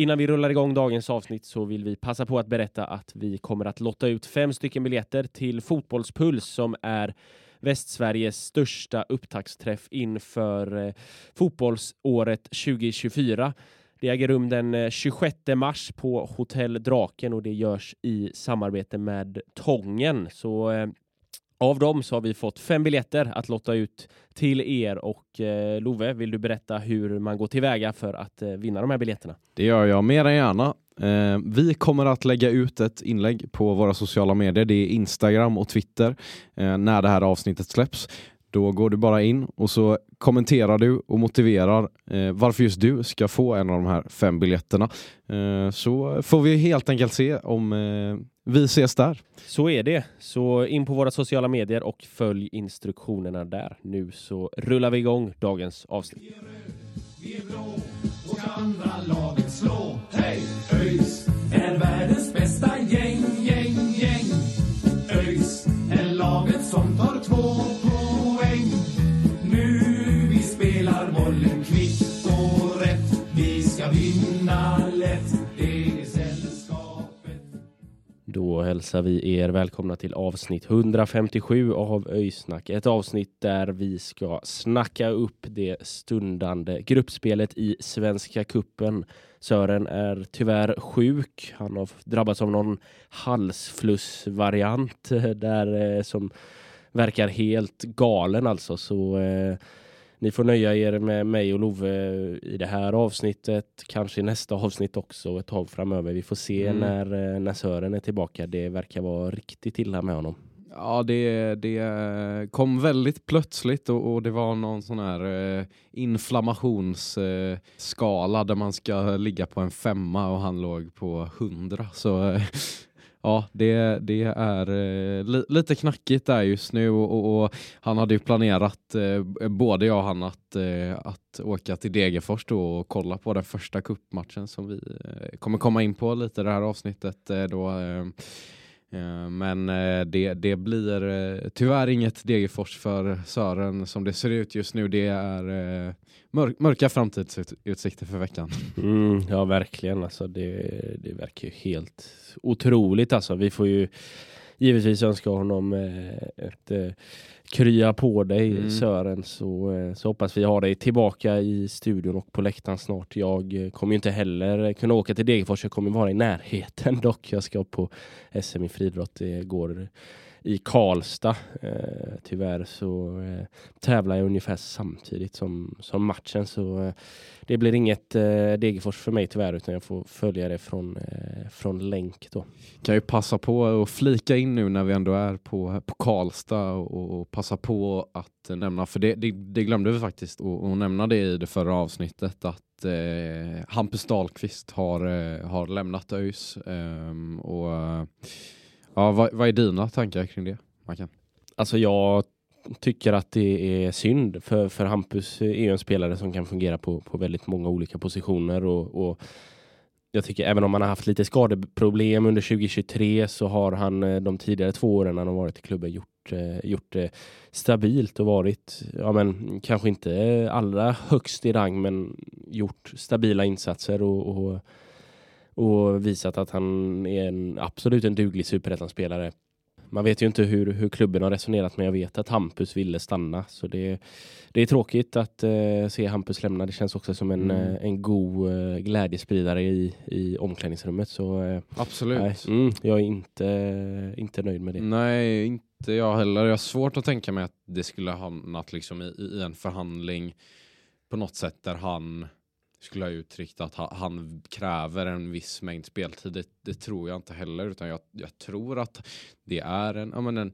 Innan vi rullar igång dagens avsnitt så vill vi passa på att berätta att vi kommer att lotta ut fem stycken biljetter till Fotbollspuls som är Västsveriges största upptaktsträff inför eh, fotbollsåret 2024. Det äger rum den eh, 26 mars på Hotell Draken och det görs i samarbete med Tången. Så eh, av dem så har vi fått fem biljetter att lotta ut till er och eh, Love, vill du berätta hur man går tillväga för att eh, vinna de här biljetterna? Det gör jag mer än gärna. Eh, vi kommer att lägga ut ett inlägg på våra sociala medier. Det är Instagram och Twitter eh, när det här avsnittet släpps. Då går du bara in och så kommenterar du och motiverar eh, varför just du ska få en av de här fem biljetterna. Eh, så får vi helt enkelt se om eh, vi ses där. Så är det. Så in på våra sociala medier och följ instruktionerna där. Nu så rullar vi igång dagens avsnitt. Vi är röd, vi är blå och ska andra laget slå. Hej! ÖIS är världens bästa gäng, gäng, gäng. ÖIS är laget som tar två vinna lätt. Då hälsar vi er välkomna till avsnitt 157 av Öysnack. Ett avsnitt där vi ska snacka upp det stundande gruppspelet i Svenska kuppen. Sören är tyvärr sjuk. Han har drabbats av någon halsflussvariant där eh, som verkar helt galen alltså. Så eh, ni får nöja er med mig och Love i det här avsnittet, kanske i nästa avsnitt också ett tag framöver. Vi får se mm. när, eh, när Sören är tillbaka. Det verkar vara riktigt illa med honom. Ja, det, det kom väldigt plötsligt och, och det var någon sån här eh, inflammationsskala eh, där man ska ligga på en femma och han låg på hundra. Så eh, Ja, det, det är eh, li, lite knackigt där just nu och, och, och han hade ju planerat, eh, både jag och han, att, eh, att åka till Degerfors då och kolla på den första kuppmatchen som vi eh, kommer komma in på lite i det här avsnittet. Eh, då, eh, Eh, men eh, det, det blir eh, tyvärr inget Degerfors för Sören som det ser ut just nu. Det är mörk, mörka framtidsutsikter för veckan. Mm, ja, verkligen. Alltså, det, det verkar ju helt otroligt. Alltså. Vi får ju givetvis önska honom ett krya på dig mm. Sören så, eh, så hoppas vi ha dig tillbaka i studion och på läktaren snart. Jag eh, kommer inte heller kunna åka till Degerfors, jag kommer vara i närheten dock. Jag ska på SM i friidrott, det går i Karlstad. Eh, tyvärr så eh, tävlar jag ungefär samtidigt som, som matchen så eh, det blir inget eh, Degerfors för mig tyvärr utan jag får följa det från, eh, från länk då. Kan ju passa på att flika in nu när vi ändå är på, på Karlstad och, och passa på att nämna, för det, det, det glömde vi faktiskt att nämna det i det förra avsnittet att eh, Hampus Dahlqvist har, eh, har lämnat ÖIS ehm, och Ja, vad, vad är dina tankar kring det, Markan? Alltså jag tycker att det är synd för, för Hampus är ju en spelare som kan fungera på, på väldigt många olika positioner och, och jag tycker även om han har haft lite skadeproblem under 2023 så har han eh, de tidigare två åren han har varit i klubben gjort, eh, gjort det stabilt och varit, ja men kanske inte allra högst i rang men gjort stabila insatser och, och och visat att han är en, absolut en duglig superettan-spelare. Man vet ju inte hur, hur klubben har resonerat men jag vet att Hampus ville stanna så det, det är tråkigt att uh, se Hampus lämna. Det känns också som en, mm. uh, en god uh, glädjespridare i, i omklädningsrummet. Så, Absolut. Nej, mm, jag är inte, inte nöjd med det. Nej, inte jag heller. Jag har svårt att tänka mig att det skulle hamnat liksom i, i en förhandling på något sätt där han skulle ha uttryckt att han, kräver en viss mängd speltid. Det, det, tror jag inte heller utan jag, jag tror att det är en, ja, men en,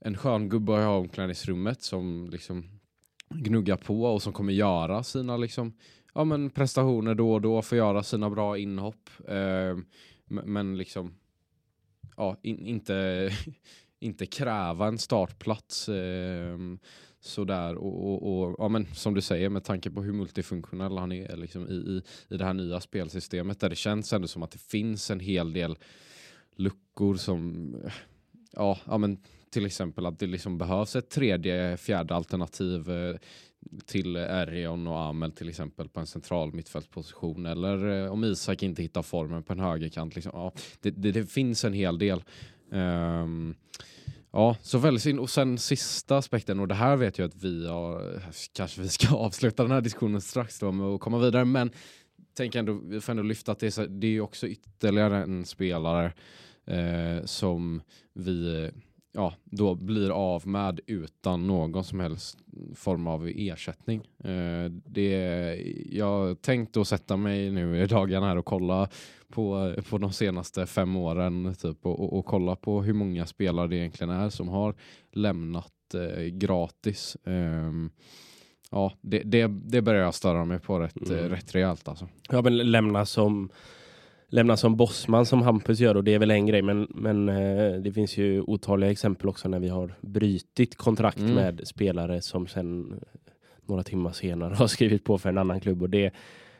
en skön gubbe i omklädningsrummet som liksom gnuggar på och som kommer göra sina liksom ja, men prestationer då och då, får göra sina bra inhopp. Eh, men liksom ja, in, inte, inte kräva en startplats eh, sådär och, och, och, ja, men som du säger med tanke på hur multifunktionell han är liksom, i, i, i det här nya spelsystemet där det känns ändå som att det finns en hel del luckor som ja, ja men till exempel att det liksom behövs ett tredje, fjärde alternativ eh, till Erion och Amel till exempel på en central mittfältsposition eller eh, om Isak inte hittar formen på en högerkant. Liksom, ja, det, det, det finns en hel del. Um, ja, så väldigt synd. Och sen sista aspekten, och det här vet jag att vi har, kanske vi ska avsluta den här diskussionen strax då med att komma vidare, men tänk ändå, vi får ändå lyfta att det är, så, det är också ytterligare en spelare eh, som vi ja, då blir av med utan någon som helst form av ersättning. Eh, det, jag tänkte att sätta mig nu i dagarna här och kolla på, på de senaste fem åren typ, och, och, kolla på hur många spelare det egentligen är som har lämnat eh, gratis. Eh, ja, det, det, det börjar jag störa mig på rätt, mm. rätt rejält alltså. Ja, men lämna som lämna som bossman som Hampus gör och det är väl en grej men, men eh, det finns ju otaliga exempel också när vi har brytit kontrakt mm. med spelare som sen några timmar senare har skrivit på för en annan klubb och det,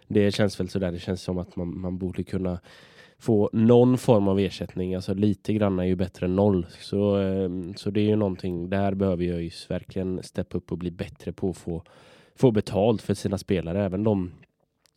det känns väl sådär, det känns som att man, man borde kunna få någon form av ersättning, alltså lite grann är ju bättre än noll. Så, ehm, så det är ju någonting, där behöver jag ju verkligen steppa upp och bli bättre på att få, få betalt för sina spelare, även de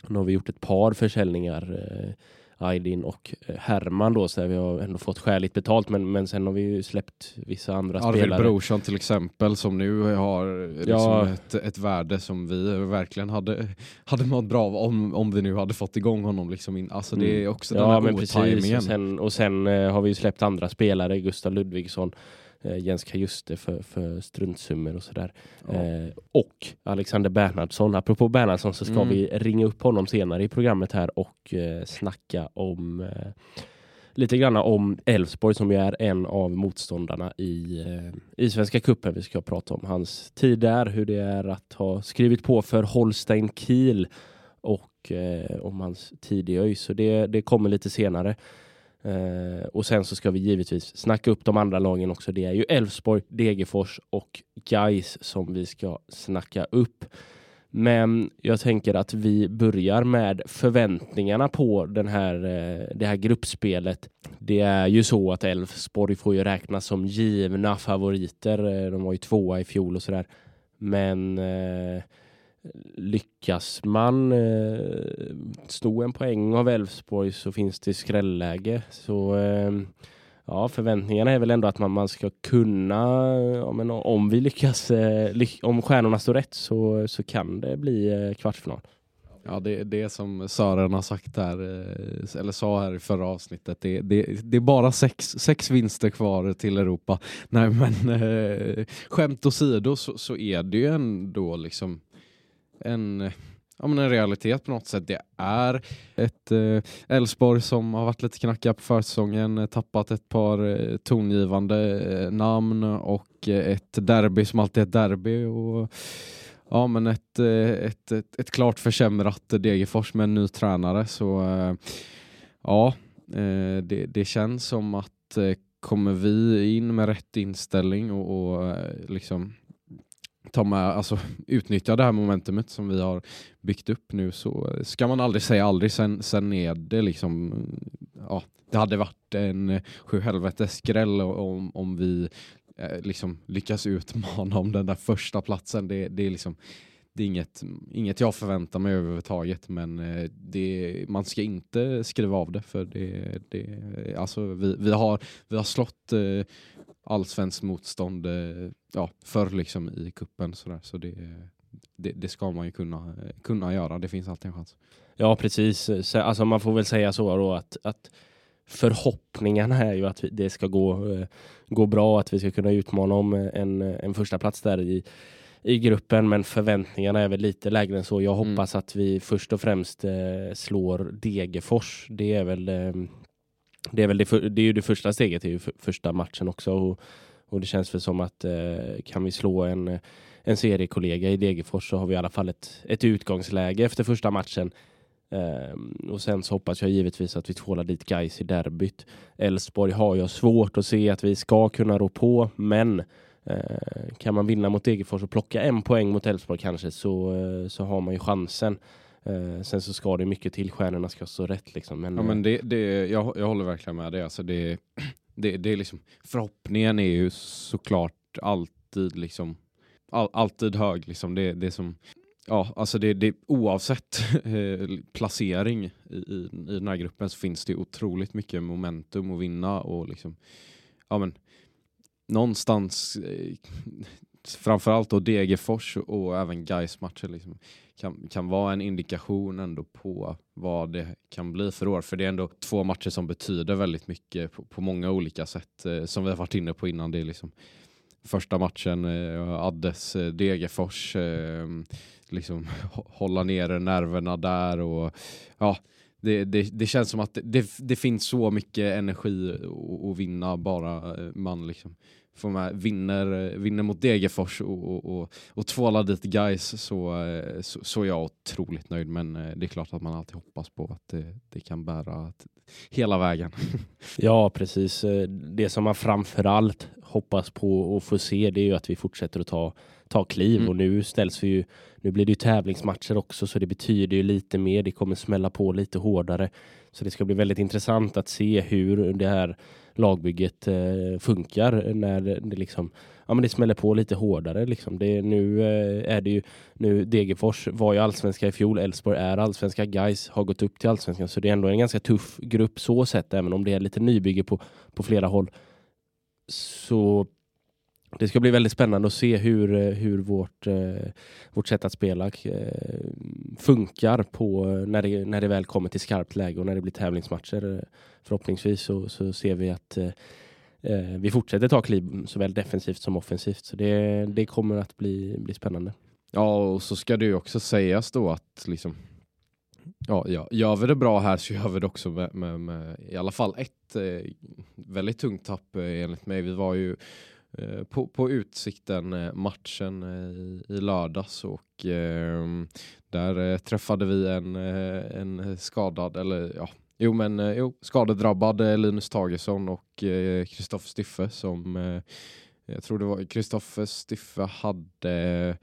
nu har vi gjort ett par försäljningar eh, Aydin och eh, Herman då, så vi har ändå fått skäligt betalt. Men, men sen har vi ju släppt vissa andra Arvid spelare. Arvid Brorsson till exempel som nu har liksom ja. ett, ett värde som vi verkligen hade, hade mått bra av om, om vi nu hade fått igång honom. Liksom in, alltså det är mm. också mm. den här precis. Och sen, och sen eh, har vi ju släppt andra spelare, Gustav Ludvigsson eh, Jens Kajuste för, för struntsummor och sådär. Ja. Eh, och Alexander Bernhardsson. Apropå Bernhardsson så ska mm. vi ringa upp honom senare i programmet här och eh, snacka om eh, lite grann om Elfsborg som ju är en av motståndarna i, eh, i Svenska cupen. Vi ska prata om hans tid där, hur det är att ha skrivit på för Holstein Kiel och eh, om hans tid i ÖIS. Så det, det kommer lite senare. Eh, och sen så ska vi givetvis snacka upp de andra lagen också. Det är ju Elfsborg, Degerfors och Gais som vi ska snacka upp. Men jag tänker att vi börjar med förväntningarna på den här, eh, det här gruppspelet. Det är ju så att Elfsborg får ju räknas som givna favoriter. Eh, de var ju tvåa i fjol och sådär. Men eh, lyckas man eh, sno en poäng av Elfsborg så finns det skrälläge. Så eh, ja, förväntningarna är väl ändå att man, man ska kunna, ja, men om vi lyckas, eh, ly om stjärnorna står rätt så, så kan det bli eh, kvartsfinal. Ja, det, det som Sören har sagt här, eh, eller sa här i förra avsnittet, det, det, det är bara sex, sex vinster kvar till Europa. Nej, men eh, skämt åsido så, så är det ju ändå liksom en, ja, men en realitet på något sätt. Det är ett eh, Elfsborg eh, som har varit lite knackiga på försäsongen, eh, tappat ett par eh, tongivande eh, namn och eh, ett derby som alltid är ett derby. Och, ja, men ett, eh, ett, ett, ett, klart försämrat Degerfors med en ny tränare. Så eh, ja, det, det känns som att kommer vi in med rätt inställning och, och liksom ta med, alltså, utnyttja det här momentumet som vi har byggt upp nu så ska man aldrig säga aldrig. Sen, sen är det liksom, ja, det hade varit en sju helvetes skräll om, om vi eh, liksom lyckas utmana om den där första platsen. Det, det är liksom det är inget, inget jag förväntar mig överhuvudtaget men eh, det, man ska inte skriva av det för det, det, alltså vi, vi, har, vi har slått eh, allsvenskt motstånd eh, ja, förr liksom i kuppen sådär. så det, det, det, ska man ju kunna, kunna göra, det finns alltid en chans. Ja precis, alltså man får väl säga så då att, att förhoppningarna är ju att det ska gå, gå bra, att vi ska kunna utmana om en, en första plats där i i gruppen men förväntningarna är väl lite lägre än så. Jag mm. hoppas mm. att vi först och främst eh, slår Degerfors. Det är väl eh, det är väl det, för, det är ju det första steget, det är ju för, första matchen också och, och det känns väl som att eh, kan vi slå en en seriekollega i Degerfors så har vi i alla fall ett, ett utgångsläge efter första matchen. Eh, och sen så hoppas jag givetvis att vi tvålar dit guys i derbyt. Elfsborg har jag svårt att se att vi ska kunna rå på, men eh, kan man vinna mot Degerfors och plocka en poäng mot Elfsborg kanske så, eh, så har man ju chansen. Uh, sen så ska det mycket till, stjärnorna ska stå rätt liksom. Men, ja, men det, det, jag, jag håller verkligen med dig. Alltså det, det, det är liksom, förhoppningen är ju såklart alltid liksom all, alltid hög. Liksom. Det, det som, ja, alltså det, det, oavsett eh, placering i, i, i den här gruppen så finns det otroligt mycket momentum att vinna och liksom, ja men, någonstans eh, framförallt då Degerfors och även Gais matcher liksom, kan, kan vara en indikation ändå på vad det kan bli för år. För det är ändå två matcher som betyder väldigt mycket på, på många olika sätt eh, som vi har varit inne på innan. Det är liksom första matchen, eh, Addes eh, Degerfors, eh, liksom hålla nere nerverna där och ja, det, det, det känns som att det, det, finns så mycket energi att vinna bara eh, man liksom får med, vinner, vinner mot Degerfors och, och, och, och tvålar dit guys så, så, så är jag otroligt nöjd. Men det är klart att man alltid hoppas på att det, det kan bära hela vägen. ja, precis. Det som man framförallt hoppas på och få se det är ju att vi fortsätter att ta, ta kliv mm. och nu ställs vi ju, nu blir det ju tävlingsmatcher också så det betyder ju lite mer, det kommer smälla på lite hårdare. Så det ska bli väldigt intressant att se hur det här lagbygget eh, funkar när det liksom ja, men det smäller på lite hårdare. Liksom. Det, nu eh, är det ju nu Degerfors var ju allsvenska i fjol, Elfsborg är allsvenska, Guys har gått upp till allsvenskan så det är ändå en ganska tuff grupp så sett även om det är lite nybygge på, på flera håll. Så det ska bli väldigt spännande att se hur, eh, hur vårt, eh, vårt sätt att spela eh, funkar på eh, när det, när det väl kommer till skarpt läge och när det blir tävlingsmatcher. Förhoppningsvis så, så ser vi att eh, eh, vi fortsätter ta kliv såväl defensivt som offensivt. Så det, det kommer att bli, bli spännande. Ja, och så ska det ju också sägas då att liksom Ja, ja, gör vi det bra här så gör vi det också med, med, med i alla fall ett eh, väldigt tungt tapp eh, enligt mig. Vi var ju eh, på, på Utsikten eh, matchen eh, i lördags och eh, där träffade vi en, en skadad, eller ja, jo men eh, jo, skadedrabbad eh, Linus Tagesson och eh, Kristoffer Stiffe som jag tror det var Kristoffer Stiffe hade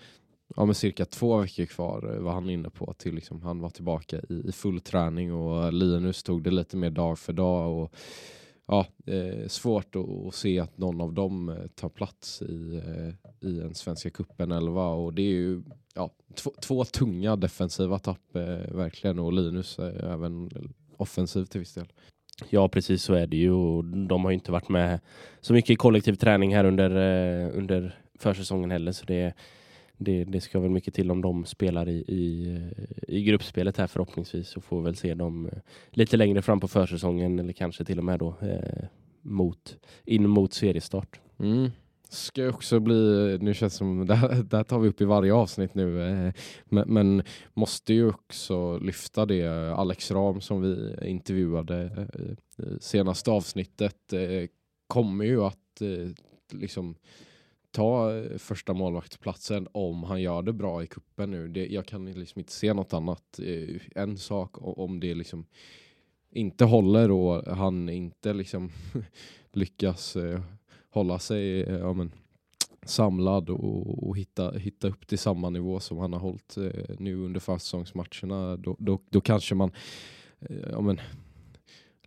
ja, men cirka två veckor kvar var han inne på till liksom, han var tillbaka i, i full träning och Linus tog det lite mer dag för dag och ja, eh, svårt att, att, se att någon av dem tar plats i, eh, i en Svenska cupen 11 och det är ju ja, två, två tunga defensiva tapp eh, verkligen och Linus även offensivt till viss del. Ja, precis så är det ju och de har inte varit med så mycket i kollektiv träning här under, eh, under försäsongen heller så det det, det ska väl mycket till om de spelar i, i, i gruppspelet här förhoppningsvis så får vi väl se dem eh, lite längre fram på försäsongen eller kanske till och med då eh, mot, in mot seriestart. Mm. Ska också bli, nu känns det som, det här, det här tar vi upp i varje avsnitt nu, eh, men, men, måste ju också lyfta det Alex Ram som vi intervjuade eh, i senaste avsnittet eh, kommer ju att liksom ta första målvaktsplatsen om han gör det bra i kuppen nu. Det, jag kan liksom inte se något annat. En sak om det liksom inte håller och han inte liksom lyckas hålla sig eh, ja, men, samlad och, och, hitta, hitta upp till samma nivå som han har hållit eh, nu under försäsongsmatcherna. Då, då, då kanske man eh, ja, men,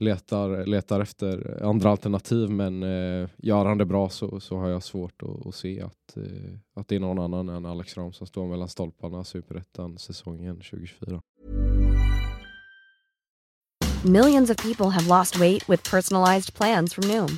letar, letar efter andra alternativ men eh, gör han det bra så, så har jag svårt att, att se att, eh, att det är någon annan än Alex Ram som står mellan stolparna superettan säsongen 2024. Millions of people have lost weight with personalized plans from Noom.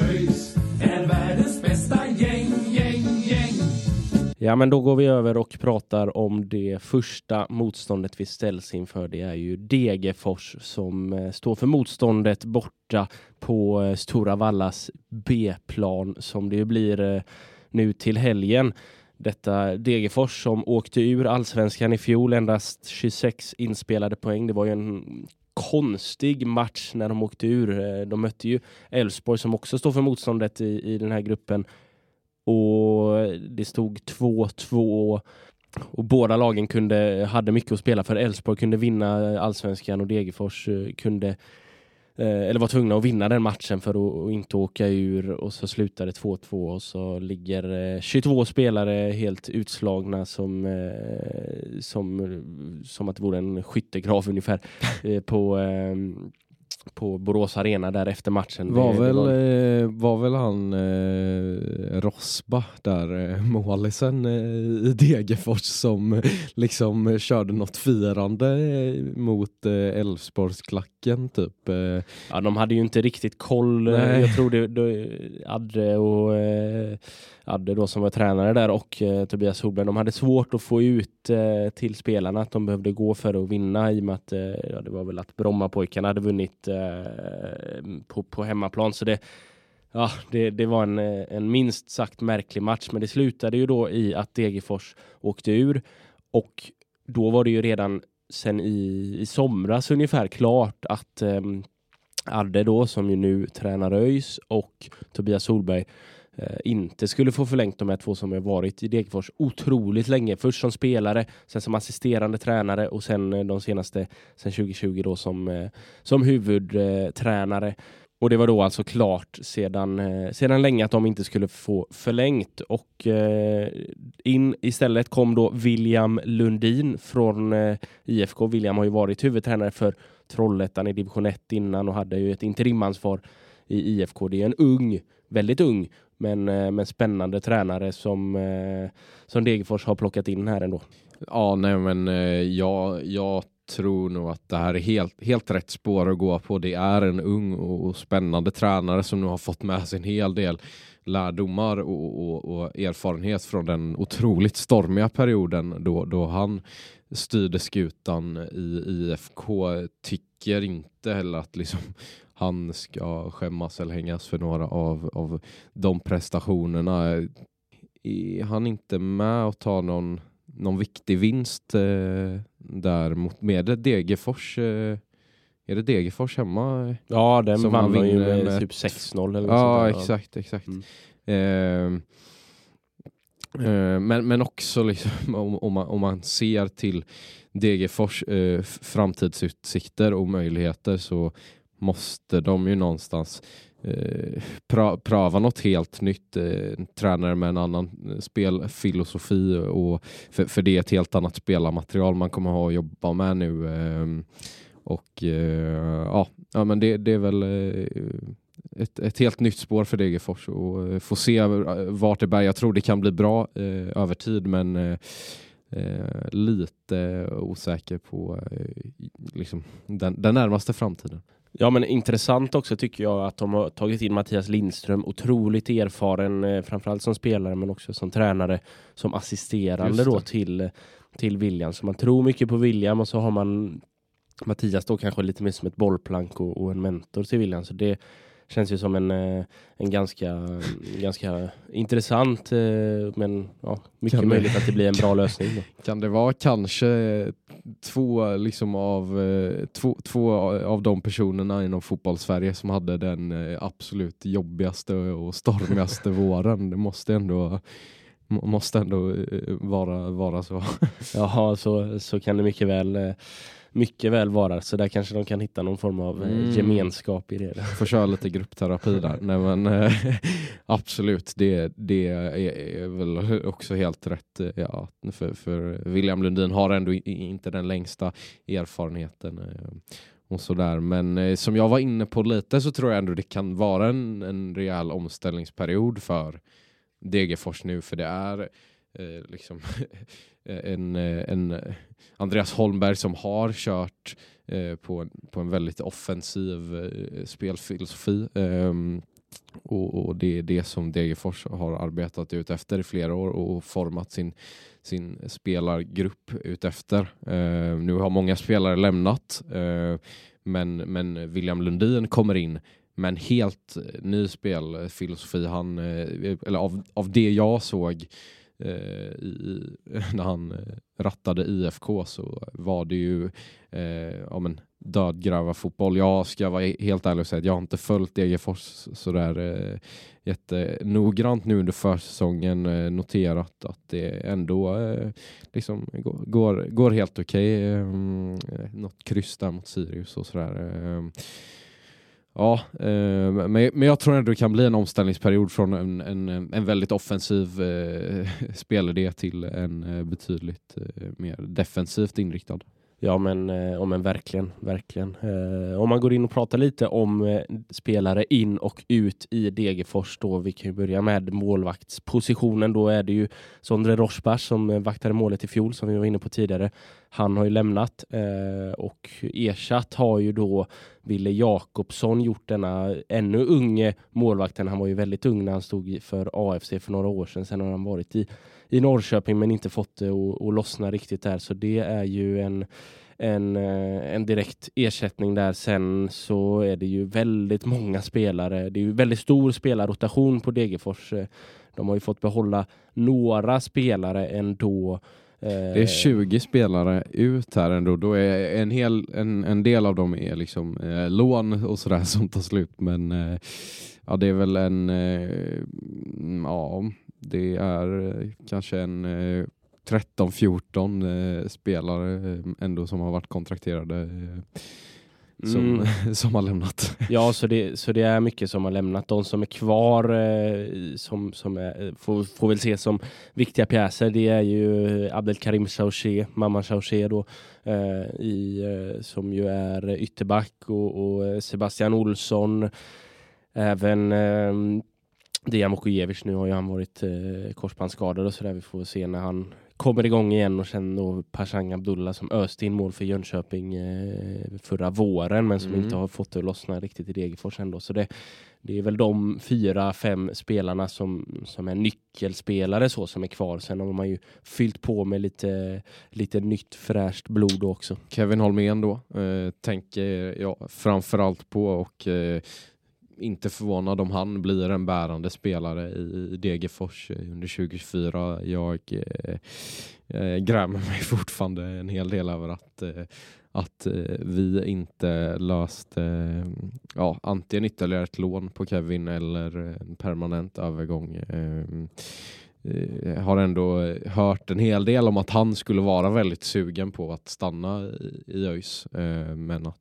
ÖIS är världens bästa gäng, gäng, gäng. Ja, men då går vi över och pratar om det första motståndet vi ställs inför. Det är ju Degerfors som eh, står för motståndet borta på eh, Stora Vallas B-plan som det ju blir eh, nu till helgen. Detta Degerfors som åkte ur allsvenskan i fjol, endast 26 inspelade poäng. Det var ju en konstig match när de åkte ur. Eh, de mötte ju Elfsborg som också står för motståndet i, i den här gruppen och det stod 2-2 och båda lagen kunde, hade mycket att spela för. Elfsborg kunde vinna allsvenskan och Degerfors eh, kunde eller var tvungna att vinna den matchen för att, inte åka ur. Och så slutade 2-2 och så ligger eh, 22 spelare helt utslagna som, eh, som, som att det vore en skyttegrav ungefär eh, på, eh, på Borås Arena där efter matchen. Var Det- det väl, var- eh, var väl han eh, Rosba där, eh, målisen eh, i Degerfors som eh, liksom körde något firande mot Elfsborgsklacken typ. Ja, de hade ju inte riktigt koll. Nej. Jag tror det, det Adde och Adde då som var tränare där och Tobias Solberg, de hade svårt att få ut till spelarna att de behövde gå för att vinna i och med att ja, det var väl att Brommapojkarna hade vunnit Eh, på, på hemmaplan. Så det, ja, det, det var en, eh, en minst sagt märklig match, men det slutade ju då i att Degerfors åkte ur och då var det ju redan sen i, i somras ungefär klart att eh, Adde då, som ju nu tränar ÖIS och Tobias Solberg Eh, inte skulle få förlängt de här två som har varit i Degerfors otroligt länge. Först som spelare, sen som assisterande tränare och sen eh, de senaste, sen 2020 då som, eh, som huvudtränare. Och det var då alltså klart sedan, sedan länge att de inte skulle få förlängt. Och eh, in istället kom då William Lundin från eh, IFK. William har ju varit huvudtränare för Trollhättan i division 1 innan och hade ju ett interimansvar i IFK. Det är en ung, väldigt ung, men, eh, men spännande tränare som, eh, som Degerfors har plockat in här ändå. Ja, nej men eh, jag, jag tror nog att det här är helt, helt rätt spår att gå på. Det är en ung och, och spännande tränare som nu har fått med sig en hel del lärdomar och, och, och erfarenhet från den otroligt stormiga perioden då, då han styrde skutan i IFK. Tycker inte heller att liksom han ska skämmas eller hängas för några av, av de prestationerna. Är han inte med och tar någon någon viktig vinst eh, där mot med Degerfors. Eh, är det Degerfors hemma? Ja, den Som vann han ju med, med- typ 6-0 eller Ja, exakt, exakt. Mm. Eh, eh, men, men också liksom, om, om, man, om man ser till Degerfors eh, f- framtidsutsikter och möjligheter så måste de ju någonstans eh, pra, pröva något helt nytt. Eh, tränare med en annan eh, spelfilosofi och för, för det är ett helt annat spelarmaterial man kommer ha att jobba med nu. Eh, och eh, ja, ja, men det, det är väl eh, ett, ett helt nytt spår för Degerfors och eh, få se eh, vart det bär. Jag tror det kan bli bra eh, över tid men eh, eh, lite osäker på eh, liksom den, den närmaste framtiden. Ja, men intressant också tycker jag att de har tagit in Mattias Lindström, otroligt erfaren, eh, framförallt som spelare men också som tränare, som assisterande då till, till William. Så man tror mycket på William och så har man Mattias då kanske lite mer som ett bollplank och, och en mentor till William. Så det känns ju som en, eh, en ganska, ganska intressant, eh, men ja, mycket Kan det- möjligt att det blir en bra lösning. Då. Kan det vara kanske två, liksom av, eh, två, två av de personerna inom fotbollssverige som hade den eh, absolut jobbigaste och stormigaste våren? Det måste ändå må- måste ändå eh, vara, vara så. Jaha, så, så kan det mycket väl, mycket väl vara. Så där kanske de kan hitta någon form av eh, Mm. gemenskap i det. Får köra lite gruppterapi där. Nej, men, eh, absolut, det, det är, väl också helt rätt. eh, Ja, för, för William Lundin har ändå inte den längsta erfarenheten. eh, Och sådär. Men eh, som jag var inne på lite så tror jag ändå det kan vara en, en rejäl omställningsperiod för Degerfors nu. För det är eh, liksom eh, en, eh, en eh, Andreas Holmberg som har kört eh, på, en, på en väldigt offensiv eh, spelfilosofi. Ehm, och, och det är det som Degerfors har arbetat ut efter i flera år och format sin, sin spelargrupp utefter. Eh, nu har många spelare lämnat eh, men, men William Lundin kommer in med en helt ny spelfilosofi. Han, eh, eller av, av det jag såg eh, Eh, i, när han eh, rattade IFK så var det ju eh, ja, men, dödgrävarfotboll. Jag ska vara helt ärlig och säga att jag har inte följt Degerfors sådär eh, jättenoggrant nu under försäsongen. Eh, noterat att det ändå eh, liksom går, går, helt okej. Eh, mm, eh, något kryss där mot Sirius och sådär. Eh, Ja, eh, men, men jag tror ändå det kan bli en omställningsperiod från en, en, en väldigt offensiv eh, spelidé till en eh, betydligt eh, mer defensivt inriktad. Ja men, eh, ja, men verkligen, verkligen. Eh, om man går in och pratar lite om eh, spelare in och ut i Degerfors då, vi kan ju börja med målvaktspositionen. Då är det ju Sondre Rochbach som vaktade målet i fjol som vi var inne på tidigare. Han har ju lämnat och ersatt har ju då Ville Jakobsson gjort denna ännu unge målvakten. Han var ju väldigt ung när han stod för AFC för några år sedan. Sen har han varit i, i Norrköping men inte fått det att lossna riktigt där. Så det är ju en en, eh, en direkt ersättning där. Sen så är det ju väldigt många spelare. Det är ju väldigt stor spelarrotation på Degerfors. Eh, de har ju fått behålla några spelare ändå. Eh. Det är 20 spelare ut här ändå. Då är en, hel, en, en del av dem är liksom eh, lån och sådär som tar slut. Men eh, ja, det är väl en, eh, ja, det är eh, kanske en eh, 13-14 eh, spelare eh, ändå som har varit kontrakterade som, Mm. som har lämnat. Ja, så det, så det är mycket som har lämnat. De som är kvar eh, som, som är, får, får väl ses som viktiga pjäser. Det är ju Abdelkarim Chaouché, mamman Chaouché då, eh, i, eh, som ju är ytterback och, och Sebastian Olsson. Även Dejan Vukojevic, nu har ju han varit eh, korsbandsskadad och sådär. Vi får se när han kommer igång igen och sen då Pashang Abdullah som öste in mål för Jönköping eh, förra våren men som Mm. inte har fått det att lossna riktigt i Degerfors ändå. Så det, det är väl de fyra, fem spelarna som, som är nyckelspelare så som är kvar. Sen har man ju fyllt på med lite, lite nytt fräscht blod också. Kevin Holmén då eh, tänker jag framförallt på och eh, inte förvånad om han blir en bärande spelare i Degerfors eh, under 2024. Jag eh, eh, grämer mig fortfarande en hel del över att, eh, att eh, vi inte löst eh, ja, antingen ytterligare ett lån på Kevin eller en permanent övergång. Eh, Eh, har ändå eh, hört en hel del om att han skulle vara väldigt sugen på att stanna i, ÖIS. Eh, men att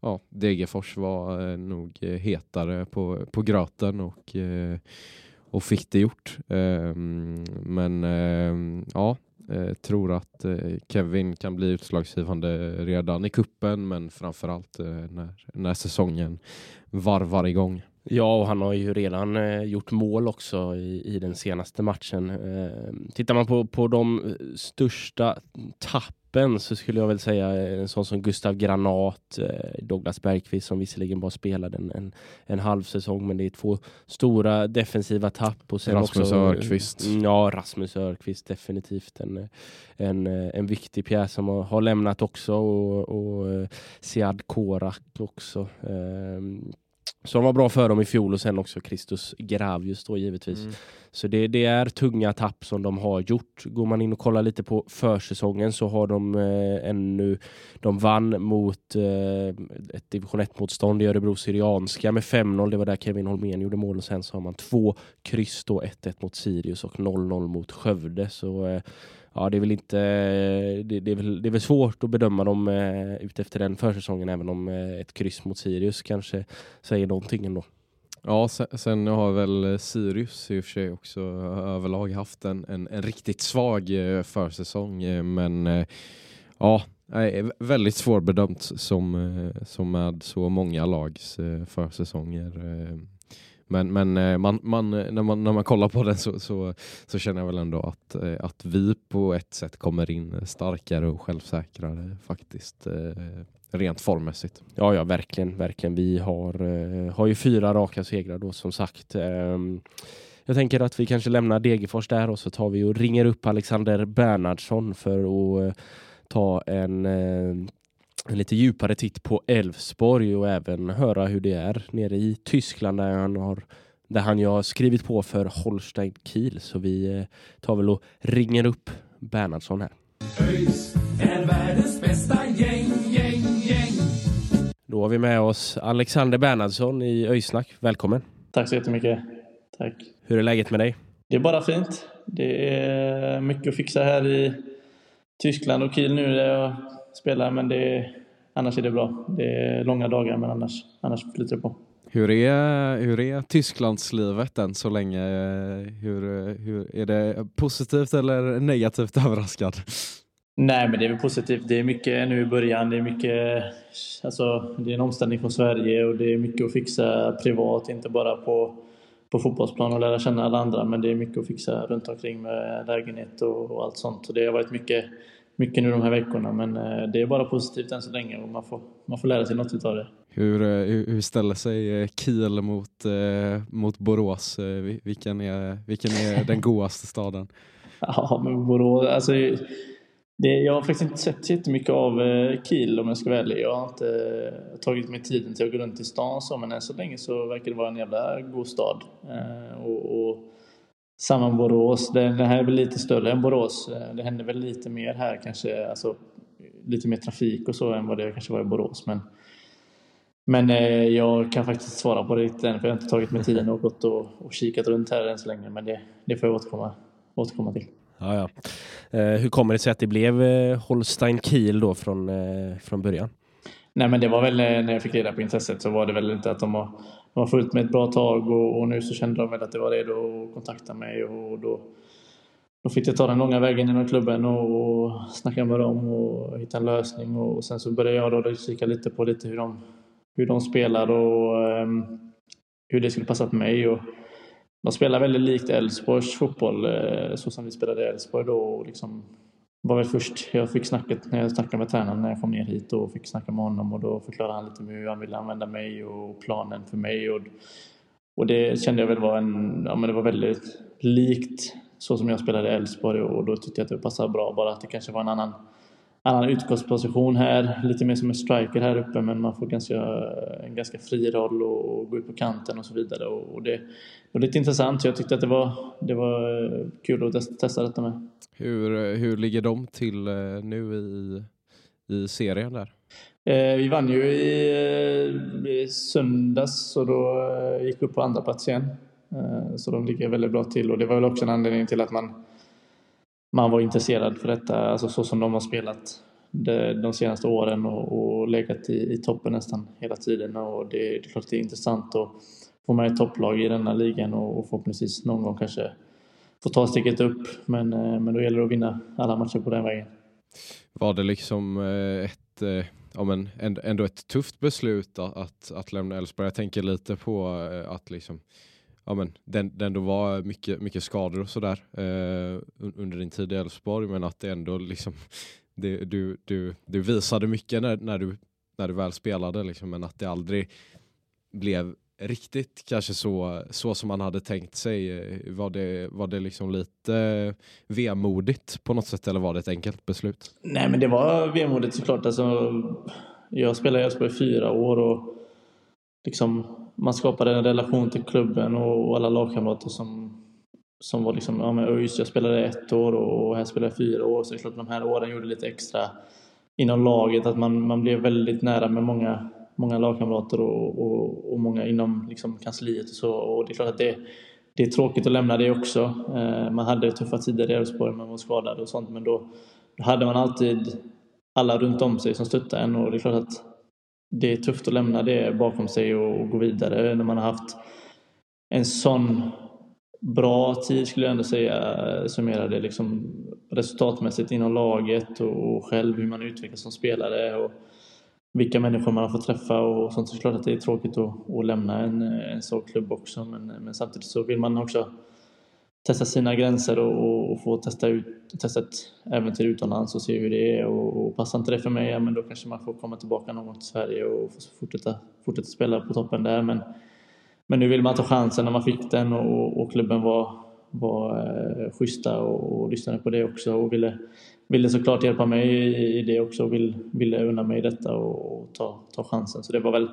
ja, Degerfors var nog hetare på, på gröten och, och fick det gjort. Men ja, tror att Kevin kan bli utslagsgivande redan i kuppen men framförallt när, när säsongen varvar igång. Ja, och han har ju redan eh, gjort mål också i, i den senaste matchen. Eh, tittar man på, på de eh, största tappen så skulle jag väl säga en sån som Gustav Granat, eh, Douglas Bergqvist som visserligen bara spelade en, en, en halv säsong, men det är två stora defensiva tapp. Och sen Rasmus också, Örqvist. Ja, Rasmus Örqvist definitivt en, en, en viktig pjäs som har, har lämnat också och, och eh, Siad Korak också. Eh, som var bra för dem i fjol och sen också Christus Gravius då givetvis. Mm. Så det, det är tunga tapp som de har gjort. Går man in och kollar lite på försäsongen så har de eh, ännu, de vann mot eh, ett division 1-motstånd i Örebro Syrianska med 5-0. Det var där Kevin Holmén gjorde mål och sen så har man två kryss då, 1-1 mot Sirius och 0-0 mot Skövde. Så eh, ja, det är väl inte, eh, det, det, är väl, det är väl svårt att bedöma dem eh, utefter den försäsongen även om eh, ett kryss mot Sirius kanske säger någonting ändå. Ja, sen, sen har väl eh, Sirius i och för sig också överlag haft en, en, en riktigt svag eh, försäsong. Men ja, väldigt svårbedömt som, som med så många lags försäsonger. Men, men eh, man, man, eh, när, man, när man kollar på den så, så, så känner jag väl ändå att, eh, att vi på ett sätt kommer in starkare och självsäkrare faktiskt. Rent formmässigt. Ja, ja, verkligen, verkligen. Vi har, har ju fyra raka segrar då som sagt. Ehm, jag tänker att vi kanske lämnar Degerfors där och så tar vi och ringer upp Alexander Bernhardsson för att ta en, en lite djupare titt på Elfsborg och även höra hur det är nere i Tyskland där han har där han ju har skrivit på för Holstein Kiel. Så vi eh, tar väl och ringer upp Bernhardsson här. ÖIS är världens bästa gäng, gäng, gäng. Då har vi med oss Alexander Bernhardsson i Öysnack. Välkommen! Tack så jättemycket. Tack. Hur är läget med dig? Det är bara fint. Det är mycket att fixa här i Tyskland och Kiel nu där jag spelar, men det, annars är det bra. Det är långa dagar, men annars, annars flyter det på. Hur är, hur är Tysklandslivet än så länge? Hur, hur, är det positivt eller negativt överraskad? Nej, men det är väl positivt. Det är mycket nu i början. Det är mycket, alltså, det är en omställning från Sverige och det är mycket att fixa privat, inte bara på, på fotbollsplan och lära känna alla andra, men det är mycket att fixa runt omkring med lägenhet och, och allt sånt. Så det har varit mycket, mycket nu de här veckorna, men eh, det är bara positivt än så länge och man får, man får lära sig något utav det. Hur, eh, hur, hur ställer sig eh, Kiel mot, mot Borås? Vi- Vilken är, vilken är den godaste staden? Ja, men Borås, alltså, det, jag har faktiskt inte sett jättemycket av Kiel om jag ska vara ärlig. Jag har inte tagit mig tiden till att gå runt i stan så, men än så länge så verkar det vara en jävla god stad. Och, och samma Borås, den här är väl lite större än Borås. Eh, det händer väl lite mer här kanske, alltså lite mer trafik och så än vad det kanske var i Borås. Men, men eh, jag kan faktiskt svara på det lite än, för jag har inte tagit mig tiden och gått och, och kikat runt här än så länge. Men det, det får jag återkomma, återkomma till. Ja, ja. Eh, hur kommer det sig att det blev eh, Holstein Kiel då från, från början? Nej men det var väl när jag fick reda på intresset så var det väl inte att de var, de har följt mig ett bra tag och, och nu så kände de väl att det var redo att kontakta mig och då, då fick jag ta den långa vägen genom klubben och, och snacka med dem och hitta en lösning och, sen så började jag då kika lite på lite hur de, hur de spelar och um, hur det skulle passa för mig. Och de spelar väldigt likt Elfsborgs fotboll eh, så som vi spelade i Elfsborg då och liksom var väl först jag fick snacket när jag snackade med tränaren när jag kom ner hit och fick snacka med honom och då förklarade han lite hur han ville använda mig och planen för mig och, och det kände jag väl var en, ja men det var väldigt likt så som jag spelade i Elfsborg och då tyckte jag att det passade bra bara att det kanske var en annan annan utgångsposition här, lite mer som en striker här uppe men man får ganska, en ganska fri roll och, och gå ut på kanten och så vidare och, och det, var lite intressant jag tyckte att det var, det var eh, kul att testa, detta med. Hur, hur ligger de till eh, nu i, i serien där? Eh, vi vann ju i, eh, i söndags och då eh, gick vi upp på andra plats igen. Eh, så de ligger väldigt bra till och det var väl också en anledning till att man, man var intresserad för detta, alltså så som de har spelat de, senaste åren och, och legat i, i toppen nästan hela tiden och det, det är klart att det är intressant att få med ett topplag i denna ligan och, och förhoppningsvis någon gång kanske få ta steget upp men, eh, men då gäller det att vinna alla matcher på den vägen. Var det liksom eh, ett, eh, ja, men ändå ett tufft beslut att, att, lämna Elfsborg? Jag tänker lite på att liksom, ja, men den, den då var mycket, mycket skador och sådär eh, under din tid i Elfsborg men att det ändå liksom, det, du, du, du visade mycket när, när, du, när du väl spelade liksom, men att det aldrig blev riktigt kanske så, så som man hade tänkt sig. Var det, var det liksom lite vemodigt på något sätt eller var det ett enkelt beslut? Nej, men det var vemodigt såklart. Alltså, jag spelade i Elfsborg i fyra år och liksom, man skapade en relation till klubben och, och alla lagkamrater som, som var liksom, ja men just jag spelade ett år och här spelade jag fyra år så det är klart att de här åren gjorde lite extra inom laget att man, man blev väldigt nära med många, många lagkamrater och, och, och många inom liksom, kansliet och så och det är klart att det, det är tråkigt att lämna det också. Eh, man hade tuffa tider i Elfsborg, man var skadad och sånt men då, då hade man alltid alla runt om sig som stöttade en och det är klart att det är tufft att lämna det bakom sig och gå vidare när man har haft en sån bra tid skulle jag ändå säga, eh, summera det liksom resultatmässigt inom laget och själv hur man utvecklas som spelare och vilka människor man har fått träffa och sånt. Så det är klart att det är tråkigt att, att lämna en, eh, en sån klubb också men, eh, men samtidigt så vill man också testa sina gränser och, och, få testa, ut, testa ett äventyr utomlands och se hur det är och, och passar inte det för mig, ja, men då kanske man får komma tillbaka någon gång till Sverige och fortsätta, fortsätta spela på toppen där. Men, men nu vill man ta chansen när man fick den och, och klubben var, var eh, schyssta och, och lyssnade på det också och ville, ville såklart hjälpa mig i, i det också och vill, ville unna mig detta och, och ta, ta chansen. Så det var väl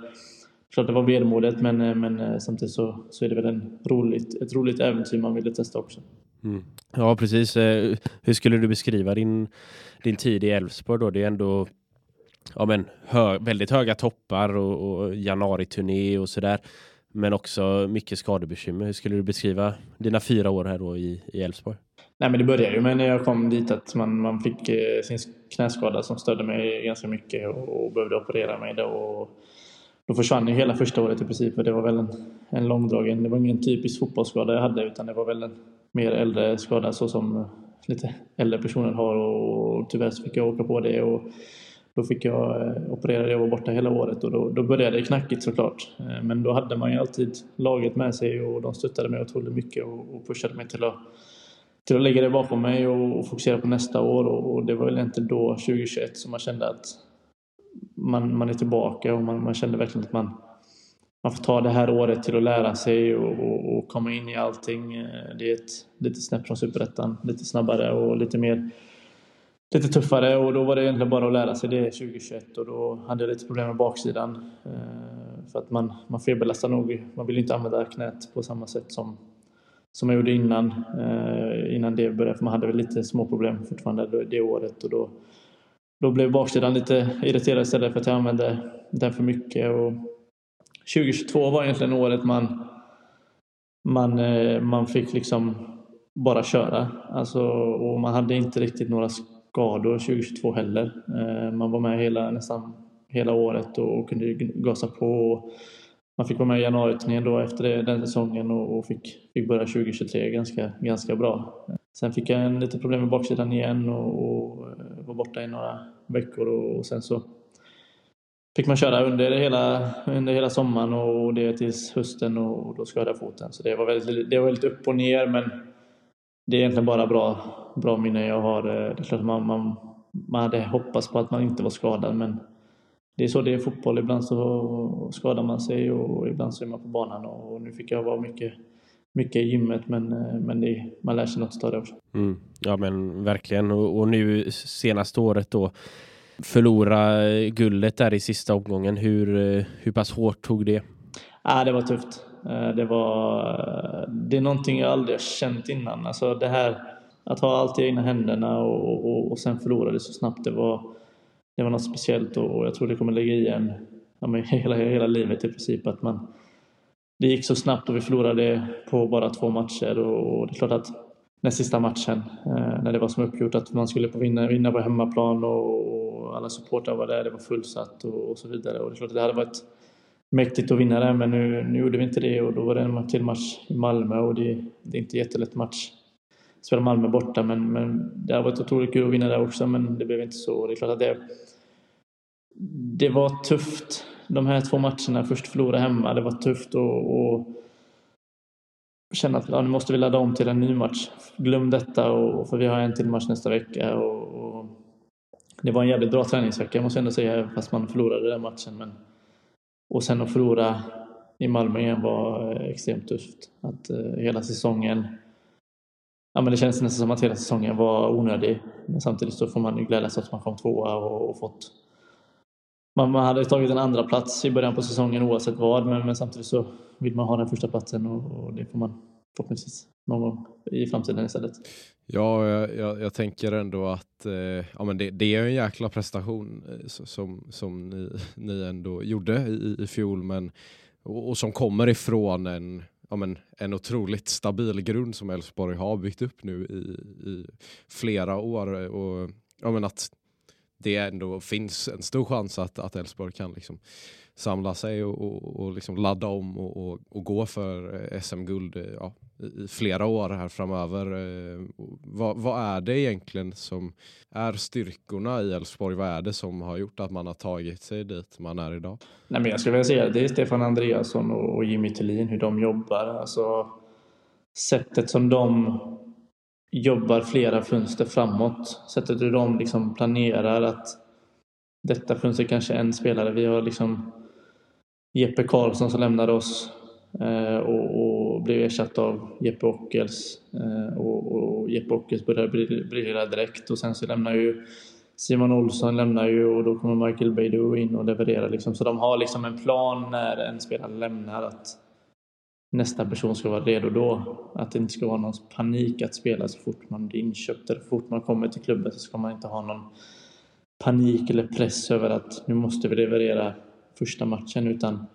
klart det var vemodigt men, eh, men eh, samtidigt så, så är det väl en roligt, ett roligt äventyr man ville testa också. Mm. Ja, precis. Eh, hur skulle du beskriva din, din tid i Elfsborg då? Det är ändå ja, men, hö, väldigt höga toppar och, och januari-turné och sådär. Men också mycket skadebekymmer. Hur skulle du beskriva dina fyra år här då i Elfsborg? Nej, men det började ju med när jag kom dit att man, man fick sin knäskada som stödde mig ganska mycket och, och behövde operera mig. Då och då försvann ju hela första året i princip för det var väl en, en långdragen, det var ingen typisk fotbollsskada jag hade utan det var väl en mer äldre skada så som lite äldre personer har och tyvärr så fick jag åka på det och då fick jag eh, operera det och var borta hela året och då, då började det knackigt såklart. Eh, men då hade man ju alltid laget med sig och de stöttade mig otroligt mycket och, och pushade mig till att, till att lägga det bakom mig och, och fokusera på nästa år och, och det var väl inte då 2021 som man kände att man, man är tillbaka och man, man kände verkligen att man, man får ta det här året till att lära sig och, och, och komma in i allting. Eh, det är ett lite snäpp från Superettan, lite snabbare och lite mer lite tuffare och då var det egentligen bara att lära sig det 2021 och då hade jag lite problem med baksidan. Eh, för att man, man felbelastar nog, man vill inte använda knät på samma sätt som, som jag gjorde innan, eh, innan det började. För man hade väl lite små problem fortfarande det året och då då blev baksidan lite irriterad istället för att jag använde den för mycket. Och 2022 var egentligen året man, man, eh, man fick liksom bara köra. Alltså, och man hade inte riktigt några skador 2022 heller. Eh, man var med hela, nästan hela året och kunde gasa på. Man fick vara med i januariturnén då efter den säsongen och fick, fick börja 2023 ganska, ganska bra. Sen fick jag en lite problem med baksidan igen och, och var borta i några veckor och sen så fick man köra under hela, under hela sommaren och det tills hösten och då skadade jag foten. Så det var, väldigt, det var väldigt upp och ner men det är egentligen bara bra, bra minnen jag har. Eh, det är klart man, man, man hade hoppats på att man inte var skadad men det är så det är fotboll. Ibland så skadar man sig och ibland så är man på banan och nu fick jag vara mycket mycket i gymmet men, men det, man lär sig något av det också. Mm. Ja men verkligen och, och, nu senaste året då förlora guldet där i sista omgången. Hur, hur pass hårt tog det? Ja, det var tufft. Eh, det, var, det är någonting jag aldrig har känt innan. Alltså det här att ha allt i egna händerna och, och, och sen förlora det så snabbt. Det var, det var något speciellt och jag tror det kommer lägga i en ja, hela, hela livet i princip. Att man, det gick så snabbt och vi förlorade på bara två matcher och det är klart att näst sista matchen eh, när det var som uppgjort att man skulle vinna, vinna på hemmaplan och alla supportrar var där, det var fullsatt och, så vidare. Och det är klart att det hade varit mäktigt att vinna det men nu, nu gjorde vi inte det och då var det en till match i Malmö och det, det är inte jättelätt match. Spela Malmö borta men, men det har varit otroligt kul att vinna där också men det blev inte så. Det är klart att det, det var tufft de här två matcherna. Först förlora hemma, det var tufft och, och känna att ja, nu måste vi ladda om till en ny match. Glöm detta och, för vi har en till match nästa vecka. Och, och det var en jävligt bra träningsvecka måste jag ändå säga fast man förlorade den matchen. Men, och sen att förlora i Malmö igen var eh, extremt tufft. Att eh, hela säsongen Ja, men det känns nästan som att hela säsongen var onödig. Men samtidigt så får man ju glädjas åt att man kom tvåa och, och fått man, man hade tagit en andra plats i början på säsongen oavsett vad men, men samtidigt så vill man ha den första platsen och, och det får man förhoppningsvis någon gång i framtiden istället. Ja, jag, jag, jag tänker ändå att eh, ja, men det, det, är en jäkla prestation eh, som, som ni, ni ändå gjorde i, i fjol men, och, och som kommer ifrån en, ja, men, en otroligt stabil grund som Elfsborg har byggt upp nu i, i flera år. Och, ja, men att det ändå finns en stor chans att Elfsborg kan liksom samla sig och, och, och liksom ladda om och, och, och gå för eh, SM-guld eh, ja, i flera år här framöver. Eh, vad, vad, är det egentligen som är styrkorna i Elfsborg? Vad är det som har gjort att man har tagit sig dit man är idag? Nej, men jag skulle vilja säga att det är Stefan Andreasson och Jimmy Tillin, hur de jobbar. Alltså, sättet som de jobbar flera fönster framåt. Sättet hur de liksom planerar att detta fönster kanske en spelare. Vi har liksom Jeppe Karlsson som lämnade oss eh, och, och, blev ersatt av Jeppe Ockels. Eh, och, och, Jeppe Ockels började briljera direkt och sen så lämnar ju Simon Olsson lämnar ju och då kommer Michael Beidou in och levererar. Liksom. Så de har liksom en plan när en spelare lämnar att nästa person ska vara redo då. Att det inte ska vara någon panik att spela så fort man blir inköpt eller så fort man kommer till klubben så ska man inte ha någon panik eller press över att nu måste vi leverera första matchen utan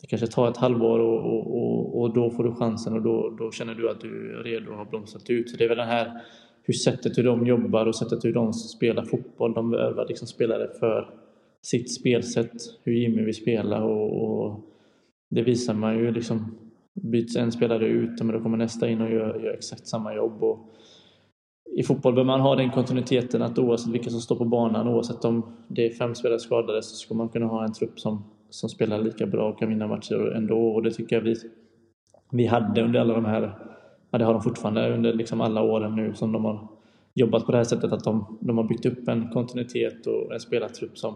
det kanske tar ett halvår och, och, och, och, då får du chansen och då, då känner du att du är redo och har blomstrat ut. Så det är väl den här hur sättet hur de jobbar och sättet hur de spelar fotboll. De övar liksom spelare för sitt spelsätt, hur Jimmy vill spela och, och det visar man ju liksom. Byts en spelare ut, men då kommer nästa in och gör, gör exakt samma jobb. Och i fotboll bör man ha den kontinuiteten att oavsett vilka som står på banan, oavsett om det är fem spelare skadade, så ska man kunna ha en trupp som, som spelar lika bra och kan vinna matcher ändå. Och det tycker jag vi, vi hade under alla de här, ja det har de fortfarande under liksom alla åren nu som de har jobbat på det här sättet att de, de har byggt upp en kontinuitet och en spelartrupp som,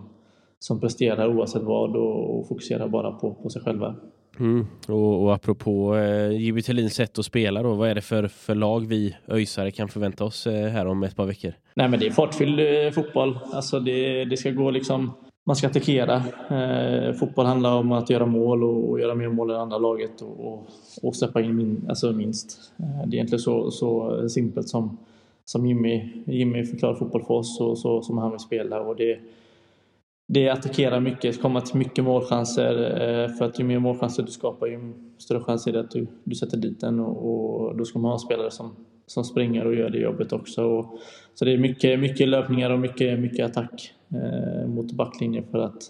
som presterar oavsett vad och, och fokuserar bara på, på sig själva. Mm. Och, och apropå eh, Jimmy Thelins sätt att spela då, vad är det för, för lag vi öjsare kan förvänta oss eh, här om ett par veckor? Nej men det är fartfylld eh, fotboll. Alltså det, det ska gå liksom, man ska attackera. Eh, fotboll handlar om att göra mål och, och, göra mer mål än andra laget och, och, och släppa in min, alltså minst. Eh, det är egentligen så, så simpelt som, som Jimmy, Jimmy förklarar fotboll för oss och så som han vill spela. Och det, det attackerar mycket, kommer till mycket målchanser. Eh, för att ju mer målchanser du skapar ju större chans är det att du, du sätter dit den och, och, då ska man ha spelare som, som springer och gör det jobbet också. Och, så det är mycket, mycket löpningar och mycket, mycket attack eh, mot backlinjen för att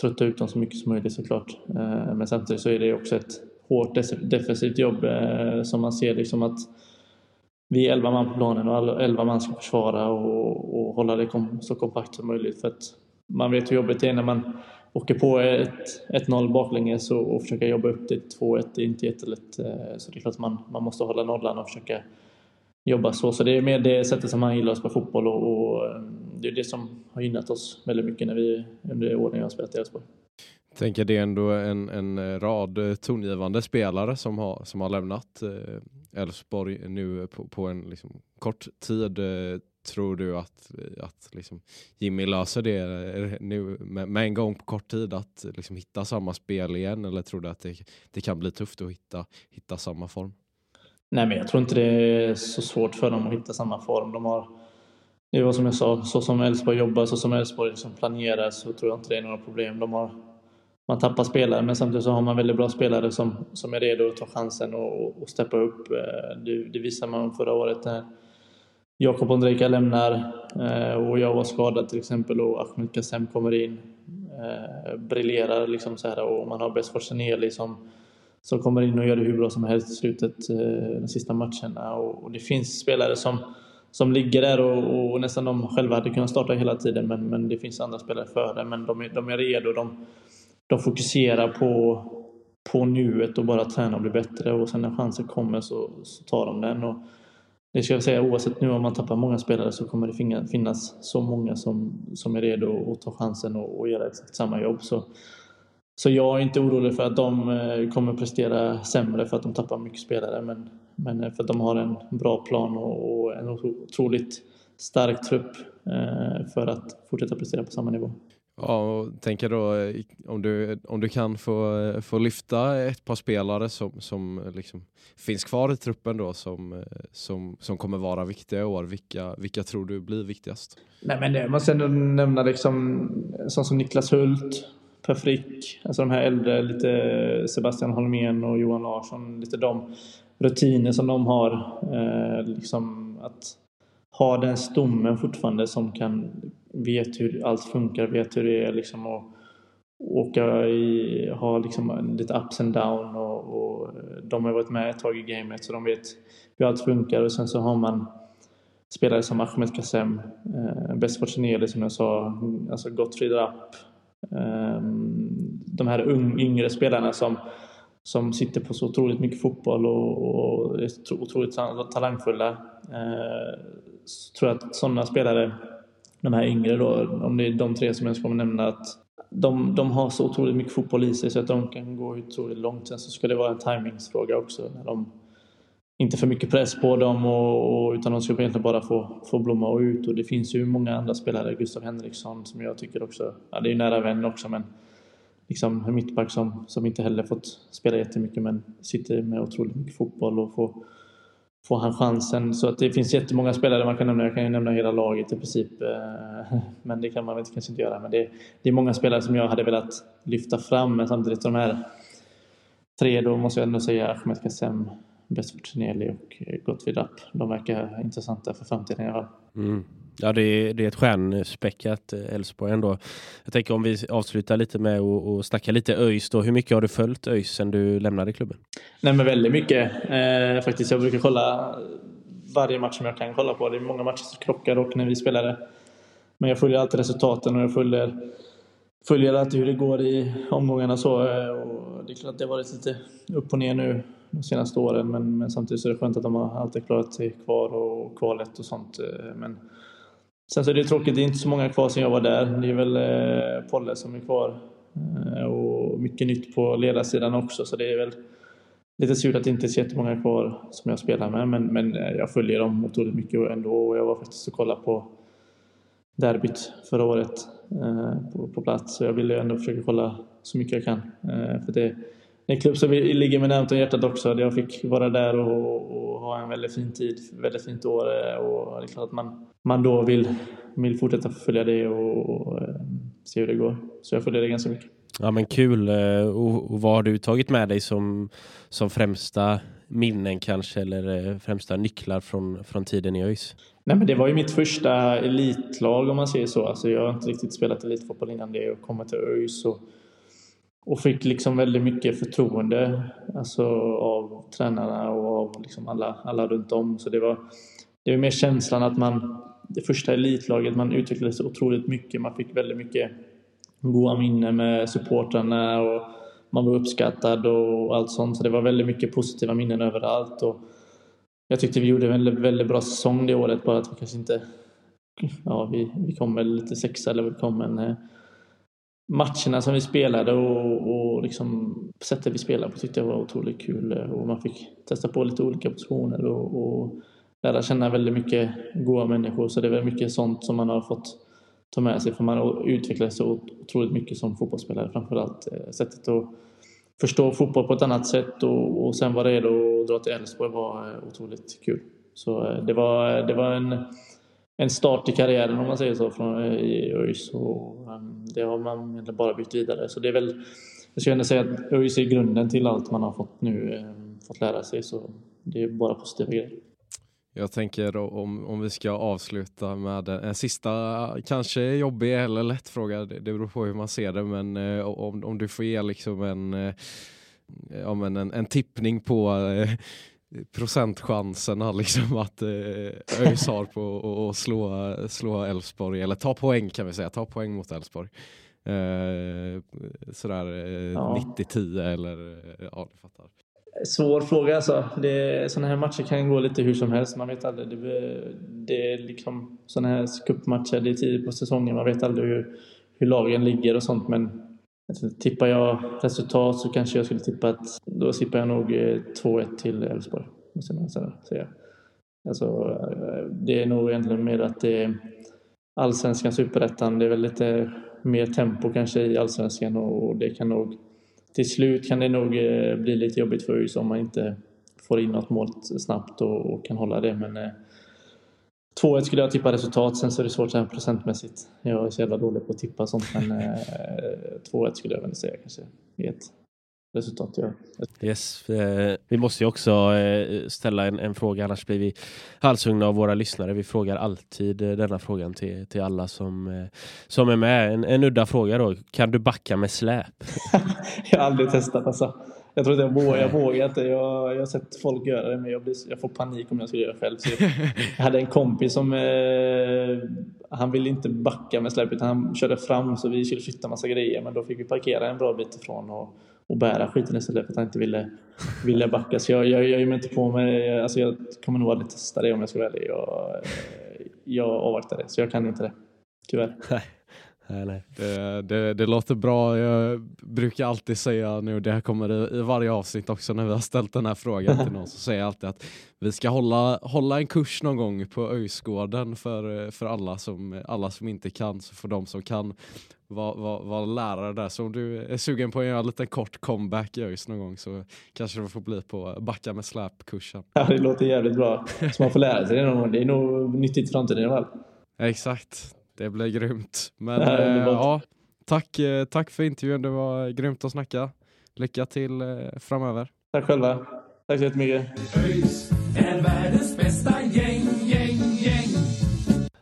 trötta ut dem så mycket som möjligt såklart. Eh, men samtidigt så är det också ett hårt defensivt jobb eh, som man ser liksom att vi är elva man på planen och elva man ska försvara och, och hålla det kom, så kompakt som möjligt. För att man vet hur jobbigt det är när man åker på ett 1-0 baklänges och, och försöka jobba upp till 2-1. Det är inte jättelätt. Eh, så det är klart att man, man måste hålla nollan och försöka jobba så. Så det är mer det sättet som man gillar att spela fotboll och, och eh, det är det som har gynnat oss väldigt mycket när vi, under åren jag har spelat i Elfsborg. Jag tänker det är ändå en, en rad eh, tongivande spelare som har, som har lämnat Elfsborg nu på, på en liksom kort tid. Tror du att, att liksom Jimmy löser det eh, nu med, med, en gång på kort tid att liksom hitta samma spel igen eller tror du att det, det kan bli tufft att hitta, hitta samma form? Nej, men jag tror inte det är så svårt för dem att hitta samma form. De har, det var som jag sa, så som Elfsborg jobbar, så som Elfsborg liksom planerar så tror jag inte det är några problem. De har, man tappar spelare men samtidigt så har man väldigt bra spelare som, som är redo att ta chansen och, och steppa upp. Eh, det, det visade man förra året när Jakob Ondrejka lämnar eh, och jag var skadad till exempel och Ahmed Kassem kommer in. Eh, briljerar liksom så här och man har Besfors Seneli som, som kommer in och gör det hur bra som helst i slutet, eh, de sista matcherna. Och, det finns spelare som, som ligger där och, och, nästan de själva hade kunnat starta hela tiden men, men det finns andra spelare före. Men de är, de är redo, de, de fokuserar på, på nuet och bara träna och bli bättre och sen när chansen kommer så, så tar de den. Och, det ska jag säga, oavsett nu om man tappar många spelare så kommer det finnas så många som, som är redo att ta chansen och, och göra exakt samma jobb. Så, så jag är inte orolig för att de eh, kommer prestera sämre för att de tappar mycket spelare men, men eh, för att de har en bra plan och, och en otroligt stark trupp eh, för att fortsätta prestera på samma nivå. Ja, och tänker då eh, om du, om du kan få, eh, få lyfta ett par spelare som, som eh, liksom finns kvar i truppen då som, som, som kommer vara viktiga i år. Vilka, vilka tror du blir viktigast? Nej, men det måste ändå nämna liksom, sånt som Niklas Hult, Per Frick, alltså de här äldre, lite Sebastian Holmén och Johan Larsson, lite de rutiner som de har. Eh, liksom att ha den stommen fortfarande som kan vet hur allt funkar, vet hur det är liksom att åka i, ha liksom lite ups and down och, och de har varit med ett tag i gamet så de vet hur allt funkar och sen så har man spelare som Ahmed Kassem, eh, Besfort som jag sa, alltså Gottfried Rapp. Eh, de här un, yngre spelarna som, som sitter på så otroligt mycket fotboll och, och är otroligt talangfulla. Eh, så tror jag att sådana spelare, de här yngre då, om det är de tre som jag ska nämna, att de, de har så otroligt mycket fotboll i sig så att de kan gå otroligt långt. Sen så ska det vara en timingsfråga också. När de, inte för mycket press på dem och, och, utan de ska egentligen bara få, få blomma ut. Och det finns ju många andra spelare, Gustav Henriksson som jag tycker också, ja det är ju nära vän också men liksom en mittback som, som inte heller fått spela jättemycket men sitter med otroligt mycket fotboll och får får han chansen. Så att det finns jättemånga spelare man kan nämna. Jag kan ju nämna hela laget i princip. Eh, men det kan man väl kanske inte göra. Men det, det är många spelare som jag hade velat lyfta fram. Men samtidigt de här tre då måste jag ändå säga Ahmed Kassem, Besfort Tineli och Gottfried Rapp. De verkar intressanta för framtiden i alla fall. Mm. Ja, det är, det är ett stjärnspäckat eh, Elfsborg ändå. Jag tänker om vi avslutar lite med att snacka lite ÖIS då. Hur mycket har du följt ÖIS sen du lämnade klubben? Nej, men väldigt mycket. Eh, faktiskt, jag brukar kolla varje match som jag kan kolla på. Det är många matcher som krockar och när vi spelade. Men jag följer alltid resultaten och jag följer, följer alltid hur det går i omgångarna. Så, eh, och det är klart att det har varit lite upp och ner nu de senaste åren. Men, men samtidigt så är det skönt att de har alltid klarat sig kvar och kvalet och sånt. Eh, men Sen så är det tråkigt, det är inte så många kvar sen jag var där. Det är väl eh, Polle som är kvar. Eh, och mycket nytt på ledarsidan också, så det är väl lite surt att det inte är så jättemånga kvar som jag spelar med. Men, men eh, jag följer dem otroligt mycket ändå. Och jag var faktiskt och kollade på derbyt förra året eh, på, på plats. Så jag ville ändå försöka kolla så mycket jag kan. Eh, för det, en klubb som ligger mig närmast om hjärtat också. Jag fick vara där och, och, ha en väldigt fin tid, väldigt fint år. Och det är klart att man, man då vill, vill fortsätta följa det och, och eh, se hur det går. Så jag följer det ganska mycket. Ja men kul. Eh, och, och vad har du tagit med dig som, som främsta minnen kanske eller eh, främsta nycklar från, från tiden i ÖIS? Nej, men det var ju mitt första elitlag om man säger så. Alltså, jag har inte riktigt spelat elitfotboll innan det och kommit till ÖIS. Och och fick liksom väldigt mycket förtroende alltså av tränarna och av liksom alla, alla runt om. Så det var, det var mer känslan att man, det första elitlaget, man utvecklades otroligt mycket. Man fick väldigt mycket goda minnen med supportrarna och man var uppskattad och allt sånt. Så det var väldigt mycket positiva minnen överallt. Och jag tyckte vi gjorde en väldigt, väldigt bra säsong det året, bara att vi kanske inte... Ja, vi, vi kom väl lite sexa eller vi kom en eh, matcherna som vi spelade och, och liksom sättet vi spelade på tyckte jag var otroligt kul. Och man fick testa på lite olika positioner och, och lära känna väldigt mycket goda människor. Så det är väl mycket sånt som man har fått ta med sig för man utvecklas så otroligt mycket som fotbollsspelare framförallt eh, sättet att förstå fotboll på ett annat sätt. Och, och sen vara redo att dra till Elfsborg var eh, otroligt kul. Så eh, det var, det var en en start i karriären om man säger så från, eh, i ÖIS och um, det har man egentligen bara byggt vidare. Så det är väl, jag skulle ändå säga att ÖIS är grunden till allt man har fått nu, um, fått lära sig så det är bara positiva grejer. Jag tänker om, om vi ska avsluta med eh, en sista, kanske jobbig eller lätt fråga, det, det beror på hur man ser det, men eh, om, om du får ge liksom en, eh, ja, men en, en tippning på eh, procentchanserna liksom att eh, ÖIS har på att slå, slå Elfsborg, eller ta poäng kan vi säga, ta poäng mot Elfsborg. Eh, sådär eh, ja. 90-10 eller eh, ja, du fattar. Svår fråga alltså. Det, sådana här matcher kan gå lite hur som helst. Man vet aldrig. Det, det är liksom sådana här cupmatcher, det är tidigt på säsongen. Man vet aldrig hur, hur lagen ligger och sånt. Men Alltså, tippar jag resultat så kanske jag skulle tippa att då tippar jag nog eh, 2-1 till Elfsborg. Måste man säga. Alltså, eh, det är nog egentligen mer att det är allsvenskan, superettan. Det är väl lite mer tempo kanske i allsvenskan och det kan nog till slut kan det nog eh, bli lite jobbigt för ÖIS om man inte får in något mål snabbt och, och kan hålla det. Men eh, 2-1 skulle jag tippa resultat, sen så är det svårt så här procentmässigt. Jag är så jävla dålig på att tippa sånt men eh, 2-1 skulle jag väl säga kanske i ett resultat. Ja. Yes, eh, vi måste ju också eh, ställa en, en, fråga, annars blir vi halshugna av våra lyssnare. Vi frågar alltid eh, denna frågan till, till alla som, eh, som är med. En, en udda fråga då, kan du backa med släp? jag har aldrig testat alltså. Jag tror inte jag vågar, jag vågar inte. Jag, jag har sett folk göra det men jag, blir, jag får panik om jag skulle göra det själv. Så jag hade en kompis som eh, han ville inte backa med släp utan han körde fram så vi skulle flytta massa grejer men då fick vi parkera en bra bit ifrån och, och bära skiten istället för att han inte ville, ville backa. Så jag, jag, jag ger mig inte på mig. Alltså jag kommer nog aldrig testa det om jag ska vara ärlig. Jag, eh, jag avvaktar det så jag kan inte det. Tyvärr. Nej, nej. Det, det, det, låter bra. Jag brukar alltid säga nu, det här kommer i, i varje avsnitt också när vi har ställt den här frågan till någon, så säger jag alltid att vi ska hålla, hålla en kurs någon gång på Öjsgården för, för alla, som, alla som inte kan, så för de som kan vara var, var lärare där. Så om du är sugen på att göra en liten kort comeback i ÖIS någon gång så kanske det får bli på backa med släp-kursen. Ja, det låter jävligt bra. Så man får lära sig det någon gång. Det är nog nyttigt i framtiden i alla fall. Exakt. Det blir grymt. Men äh, ja, tack, eh, tack för intervjun. Det var grymt att snacka. Lycka till eh, framöver. Tack själva. Tack så jättemycket. ÖIS är världens bästa gäng, gäng, gäng.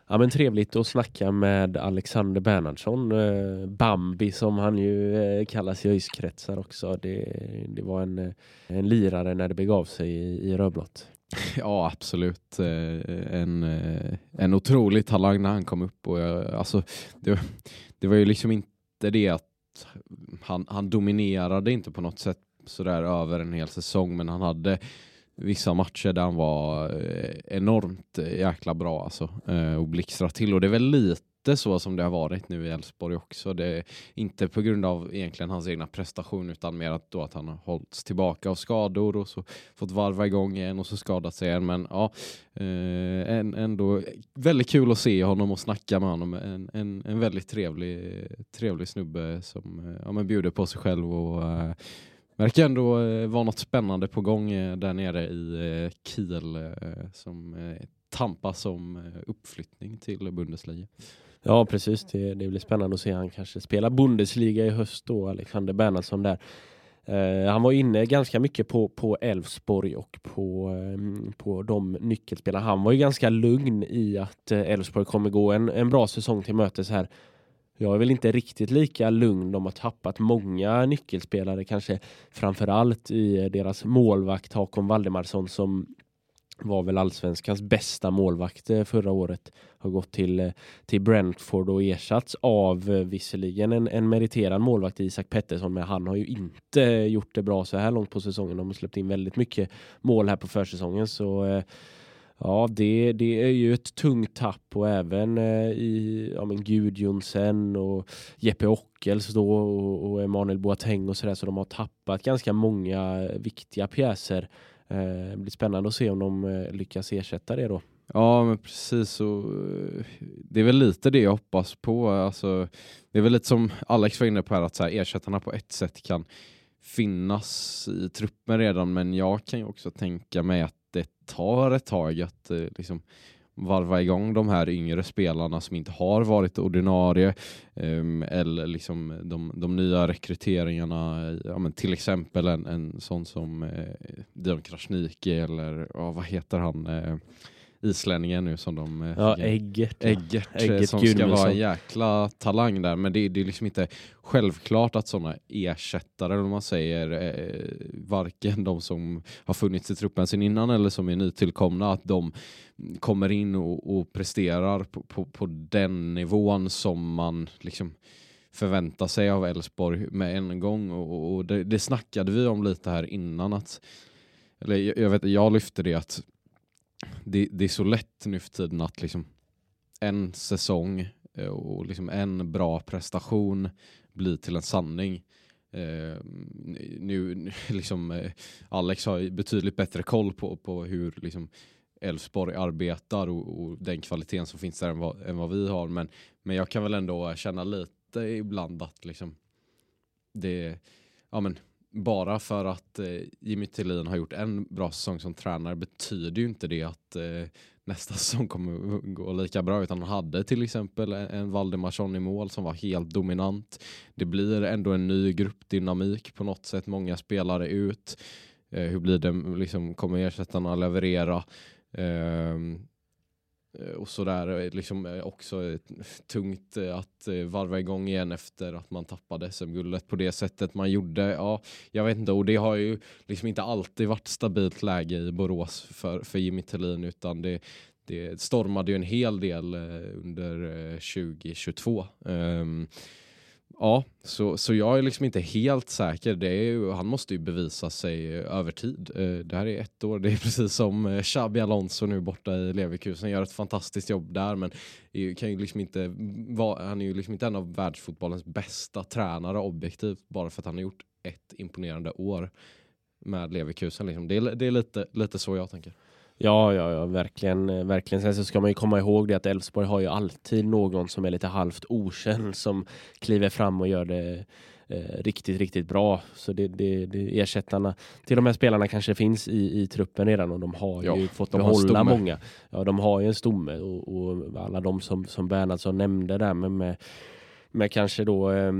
Ja men trevligt att snacka med Alexander Bernhardsson, Bambi som han ju kallas i ÖIS-kretsar också. Det, det var en, en lirare när det begav sig i, i rödblått. Ja, absolut. Eh, en, eh, en otrolig talang när han kom upp. Och jag, alltså, det, det var ju liksom inte det att han, han dominerade inte på något sätt sådär över en hel säsong, men han hade vissa matcher där han var eh, enormt jäkla bra alltså, och blixtrade till. Och det är väl lite lite så som det har varit nu i Elfsborg också. Det är inte på grund av egentligen hans egna prestation utan mer att, då att han har hållits tillbaka av skador och så fått varva igång igen och så skadat sig igen. Men ja, eh, ändå väldigt kul att se honom och snacka med honom. En, en, en väldigt trevlig, trevlig snubbe som eh, ja, men bjuder på sig själv och eh, verkar ändå eh, vara något spännande på gång eh, där nere i Kiel som tampas om uppflyttning till Bundesliga. Ja precis, det, det blir spännande att se han kanske spelar Bundesliga i höst då, Alexander Bernhardsson där. Uh, han var inne ganska mycket på, på Elfsborg och på, um, på de nyckelspelarna. Han var ju ganska lugn i att uh, Elfsborg kommer gå en, en bra säsong till mötes här. Jag är väl inte riktigt lika lugn. De har tappat många nyckelspelare, kanske framförallt i deras målvakt Hakon Valdemarsson som var väl allsvenskans bästa målvakt förra året. Har gått till, eh, till Brentford och ersatts av eh, visserligen en, en meriterad målvakt Isak Pettersson men han har ju inte gjort det bra så här långt på säsongen. De har släppt in väldigt mycket mål här på försäsongen så eh, Ja, det, det är ju ett tungt tapp och även i ja, men Gudjonsen och Jeppe Ockels då och, och Emanuel Boateng och sådär så de har tappat ganska många viktiga pjäser det blir spännande att se om de eh, lyckas ersätta det då. Ja, men precis. Och eh, det är väl lite det jag hoppas på. Alltså, det är väl lite som Alex var inne på här, att så här, ersättarna på ett sätt kan finnas i truppen redan, men jag kan ju också tänka mig att det tar ett tag att eh, liksom, varva igång de här yngre spelarna som inte har varit ordinarie um, eller liksom de, de nya rekryteringarna, ja, men till exempel en, en sån som eh, Dion Krasniqi eller oh, vad heter han? Eh, islänningen nu som de eh, Ja, Eggert. Eggert, eh, Eggert som ska vara en jäkla talang där. Men det, det är liksom inte självklart att sådana ersättare, om man säger, eh, varken de som har funnits i truppen sedan innan eller som är nytillkomna, att de kommer in och, och presterar på, på, på, den nivån som man liksom förväntar sig av Elfsborg med en gång. Och, och det, det snackade vi om lite här innan. att eller jag, jag vet, jag lyfte det att det, det, är så lätt nu för tiden att liksom en säsong eh, och liksom en bra prestation blir till en sanning. Eh, nu, liksom, eh, Alex har betydligt bättre koll på, på hur liksom, Elfsborg arbetar och, och, den kvaliteten som finns där än vad, än vad, vi har. Men, men jag kan väl ändå känna lite lite ibland att liksom det, ja men bara för att eh, Jimmy Tillin har gjort en bra säsong som tränare betyder ju inte det att eh, nästa säsong kommer gå lika bra utan han hade till exempel en, Valdemarsson i mål som var helt dominant. Det blir ändå en ny gruppdynamik på något sätt, många spelare ut. Eh, hur blir det, liksom, kommer ersättarna leverera? Ehm, Eh, och sådär eh, liksom eh, också tungt att varva igång igen efter att man tappade SM-guldet på det sättet man gjorde. Ja, jag vet inte och det har ju liksom inte alltid varit stabilt läge i Borås för, för Jimmy Tillin utan det, det stormade ju en hel del under 2022. Um, Ja, så, så jag är liksom inte helt säker. Det är ju, han måste ju bevisa sig eh, över tid. Eh, det här är ett år. Det är precis som eh, Xabi Alonso nu borta i Leverkusen. Gör ett fantastiskt jobb där men kan ju liksom inte han är ju liksom inte en av världsfotbollens bästa tränare objektivt bara för att han har gjort ett imponerande år med Leverkusen. Liksom. Det, är, det är lite, lite så jag tänker. Ja, ja, ja, verkligen, eh, verkligen. Sen så ska man ju komma ihåg det att Elfsborg har ju alltid någon som är lite halvt okänd som kliver fram och gör det eh, riktigt, riktigt bra. Så det, det, det, ersättarna till de här spelarna kanske finns i, i truppen redan och de har ja, ju fått behålla många. Ja, de har ju en stomme och, och alla de som, som Bernhardsson nämnde där med, med, med kanske då eh,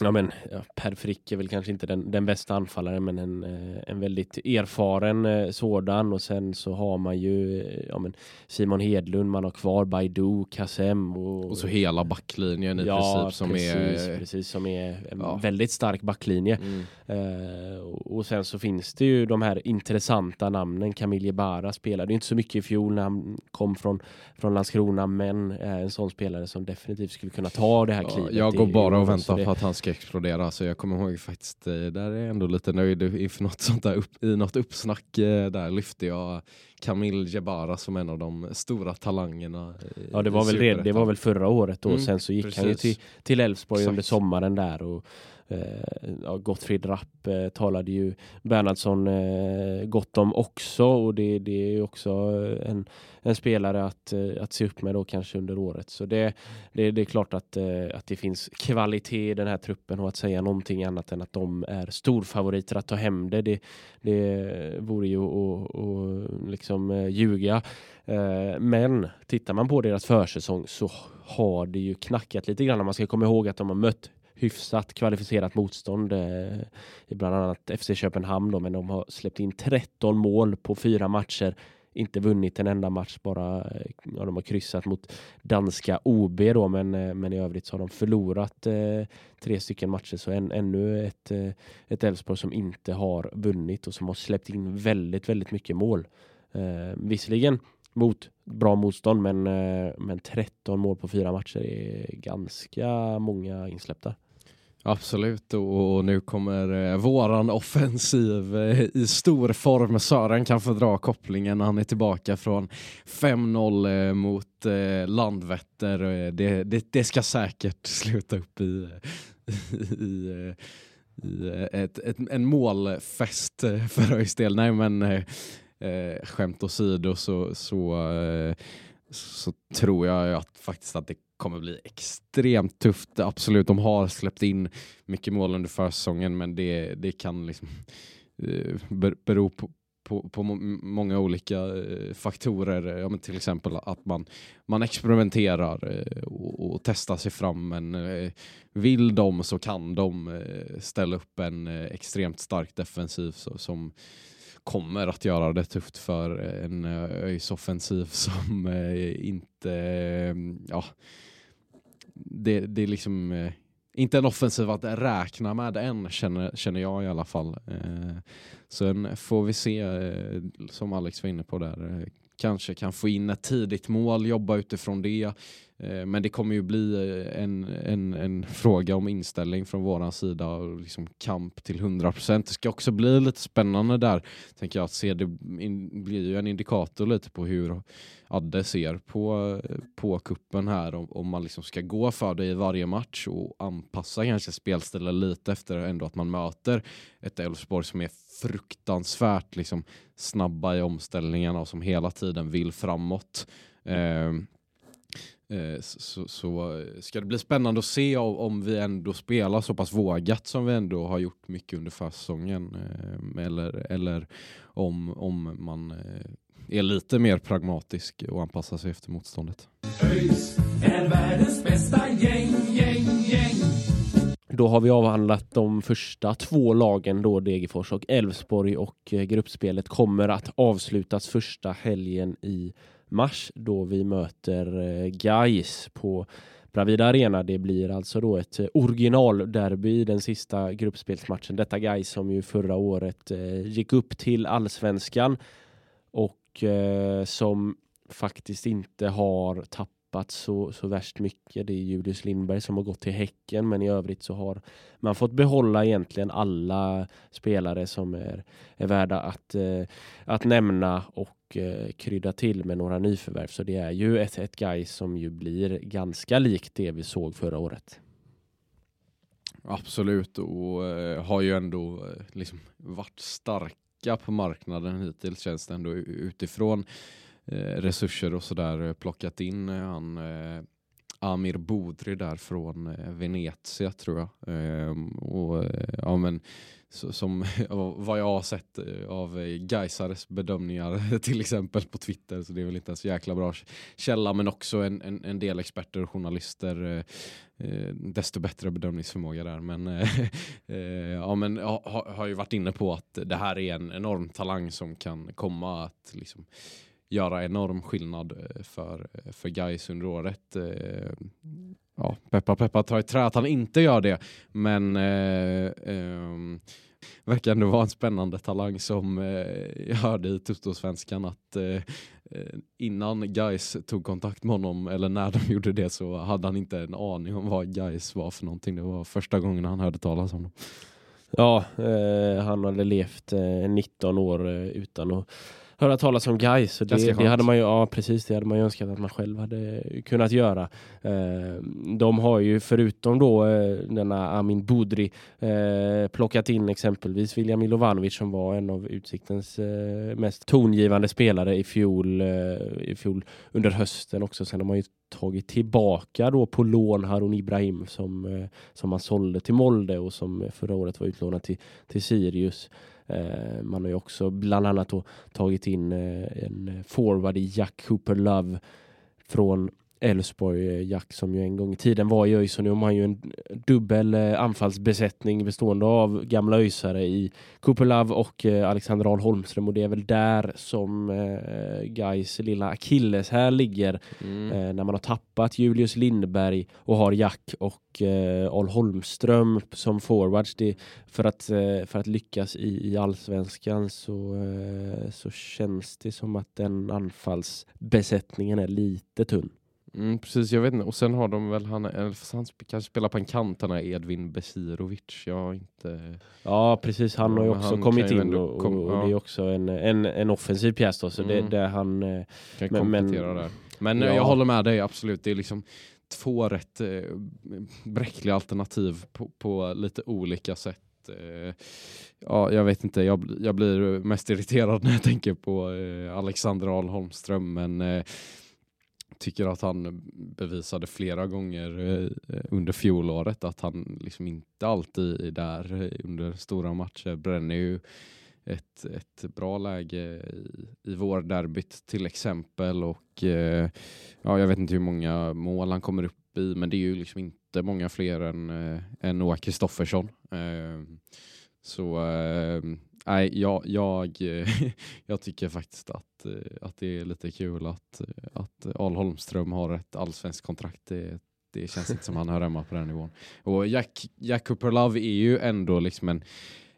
Ja, men, ja, per Frick är väl kanske inte den, den bästa anfallaren men en, eh, en väldigt erfaren eh, sådan och sen så har man ju eh, ja, men Simon Hedlund, man har kvar Baidu, Kassem och, och så hela backlinjen i ja, princip som precis, är precis som är en ja. väldigt stark backlinje. Mm. Uh, och, och, sen så finns det ju de här intressanta namnen. Camille Bara spelade inte så mycket i fjol när han kom från, från Landskrona men är en sån spelare som definitivt skulle kunna ta det här klivet. jag går bara och väntar på att han ska explodera. Så jag kommer ihåg faktiskt, eh, där är jag ändå lite nöjd inför något sånt där upp, i något uppsnack eh, där lyfte jag Kamil Jebara som en av de stora talangerna. Ja, det var, väl, red, det var väl förra året då. Mm, Sen så gick precis. han ju till, till Elfsborg under sommaren där och Eh, ja, Gottfrid Rapp eh, talade ju Bernhardsson eh, gott om också och det, det är ju också eh, en, en spelare att, eh, att se upp med då kanske under året. Så det, det, det är klart att, eh, att det finns kvalitet i den här truppen och att säga någonting annat än att de är storfavoriter att ta hem det, det, det vore ju att liksom eh, ljuga. Men tittar man på deras försäsong så har det ju knackat lite grann. Man ska komma ihåg att de har mött hyfsat kvalificerat motstånd eh, i bland annat FC Köpenhamn då, men de har släppt in 13 mål på fyra matcher inte vunnit en enda match, bara eh, ja, de har kryssat mot danska OB då, men, eh, men i övrigt så har de förlorat eh, tre stycken matcher. Så en, ännu ett, eh, ett Elfsborg som inte har vunnit och som har släppt in väldigt, väldigt mycket mål. Eh, visserligen mot bra motstånd, men, eh, men 13 mål på fyra matcher är ganska många insläppta. Absolut, och nu kommer eh, våran offensiv eh, i stor form. Sören kan få dra kopplingen när han är tillbaka från 5-0 eh, mot Landvetter. Det, det, det, ska säkert sluta upp i, i, i, i ett, ett, en målfest för ÖIS del. Nej men eh, skämt åsido så, så, så tror jag att faktiskt att det kommer bli extremt tufft. Absolut, de har släppt in mycket mål under försäsongen men det, det kan liksom eh, bero på, på, på många olika eh, faktorer. Ja, men till exempel att man, man experimenterar eh, och, och testar sig fram. Men eh, vill de så kan de eh, ställa upp en eh, extremt stark defensiv så, som kommer att göra det tufft för en ÖIS offensiv som inte ja, det, det är liksom eh, inte en offensiv att räkna med än, känner, känner jag i alla fall. Eh, sen får vi se, eh, som Alex var inne på där, eh, kanske kan få in ett tidigt mål, jobba utifrån det. Eh, men det kommer ju bli eh, en, en, en fråga om inställning från våran sida och liksom kamp till 100%. Det ska också bli lite spännande där, tänker jag, att se. Det blir ju en indikator lite på hur Adde ser på, eh, på kuppen här. Om, om man liksom ska gå för det i varje match och anpassa kanske spelstilen lite efter ändå att man möter ett Elfsborg som är fruktansvärt liksom, snabba i omställningarna och som hela tiden vill framåt. Ehm, eh, Eh, så, så ska det bli spännande att se om, om vi ändå spelar så pass vågat som vi ändå har gjort mycket under försäsongen. Eh, eller, eller om, om man eh, är lite mer pragmatisk och anpassar sig efter motståndet. ÖIS är världens bästa gäng, gäng, gäng. Då har vi avhandlat de första två lagen då Degerfors och Elfsborg och eh, gruppspelet kommer att avslutas första helgen i mars då vi möter eh, Gais på Bravida Arena. Det blir alltså då ett eh, originalderby i den sista gruppspelsmatchen. Detta Gais som ju förra året gick upp till allsvenskan och som faktiskt inte har tappat så, så värst mycket. Det är Julius Lindberg som har gått till Häcken men i övrigt så har man fått behålla egentligen alla spelare som är, är värda att, eh, att nämna och eh, krydda till med några nyförvärv. Så det är ju ett, ett guy som ju blir ganska likt det vi såg förra året. Absolut och eh, har ju ändå eh, liksom varit starka på marknaden hittills känns det ändå utifrån eh, Eh, resurser och sådär eh, plockat in eh, han eh, Amir Bodri där från eh, Venezia tror jag. Ehm, och, eh, ja, men, så, som vad jag har sett av eh, Gaisares bedömningar till exempel på Twitter så det är väl inte en så jäkla bra källa men också en, en, en del experter och journalister eh, eh, desto bättre bedömningsförmåga där men, eh, eh, ja, men ha, ha- har ju varit inne på att det här är en enorm talang som kan komma att liksom, göra enorm skillnad eh, för, eh, för Gais under året. Eh, ja, peppar peppar tar i trä att han inte gör det men eh, eh, verkar ändå vara en spännande talang som eh, jag hörde i Tuttosvenskan att eh, eh, innan Guys tog kontakt med honom eller när de gjorde det så hade han inte en aning om vad Guys var för någonting. Det var första gången han hörde talas om dem. Ja, eh, han hade levt eh, 19 år eh, utan att höra talas om Ganska det, det skönt. hade man ju, ja precis, det hade man ju önskat att man själv hade kunnat göra. Eh, de har ju förutom då eh, denna Amin Budri eh, plockat in exempelvis William Milovanovic som var en av Utsiktens eh, mest tongivande spelare i fjol, i fjol under hösten också. Sen har man ju tagit tillbaka då på lån Harun Ibrahim som, som man sålde till Molde och som förra året var utlånad till, till Sirius. Eh, man har ju också bland annat då tagit in eh, en forward i Jack Cooper Love från Elfsborg, eh, Jack som ju en gång i tiden var i ÖIS och nu har man ju en dubbel eh, anfallsbesättning bestående av gamla ÖISare i Love och eh, Alexander Ahl Holmström och det är väl där som eh, Gais lilla akilles här ligger Mm. när man har tappat Julius Lindberg och har Jack och Ahl Holmström som forwards. Det, för, att, för att lyckas i, i allsvenskan så, så känns det som att den anfallsbesättningen är lite tunn. Mm, precis, jag vet inte. Och sen har de väl, han, han kanske spelar på en kant, han är Edvin Besirovic. Jag inte... Ja precis, han har ju men också han kommit in och, kom- och, ja. det är också en, en, en offensiv pjäs då, så det, Mm. det han eh, kan Men- men- komplettera där. Men eh, Ja. jag håller med dig, absolut. Det är liksom två rätt eh, bräckliga alternativ på, på lite olika sätt. Eh, ja, jag vet inte, jag, jag blir mest irriterad när jag tänker på Alexander Ahl Holmström, men tycker att han bevisade flera gånger eh, under fjolåret att han liksom inte alltid är där under stora matcher. Bränner ju ett, ett bra läge i, i vår derbyt till exempel och eh, ja, jag vet inte hur många mål han kommer upp i men det är ju liksom inte många fler än, eh, än Noah Kristoffersson. Eh, så ehm, nej, jag, jag, jag tycker faktiskt att, eh, att det är lite kul att, eh, att Al Holmström har ett allsvenskt kontrakt. Det, det känns inte som han hör hemma på den nivån. Och Jack, Jack Cooper Love är ju ändå liksom en,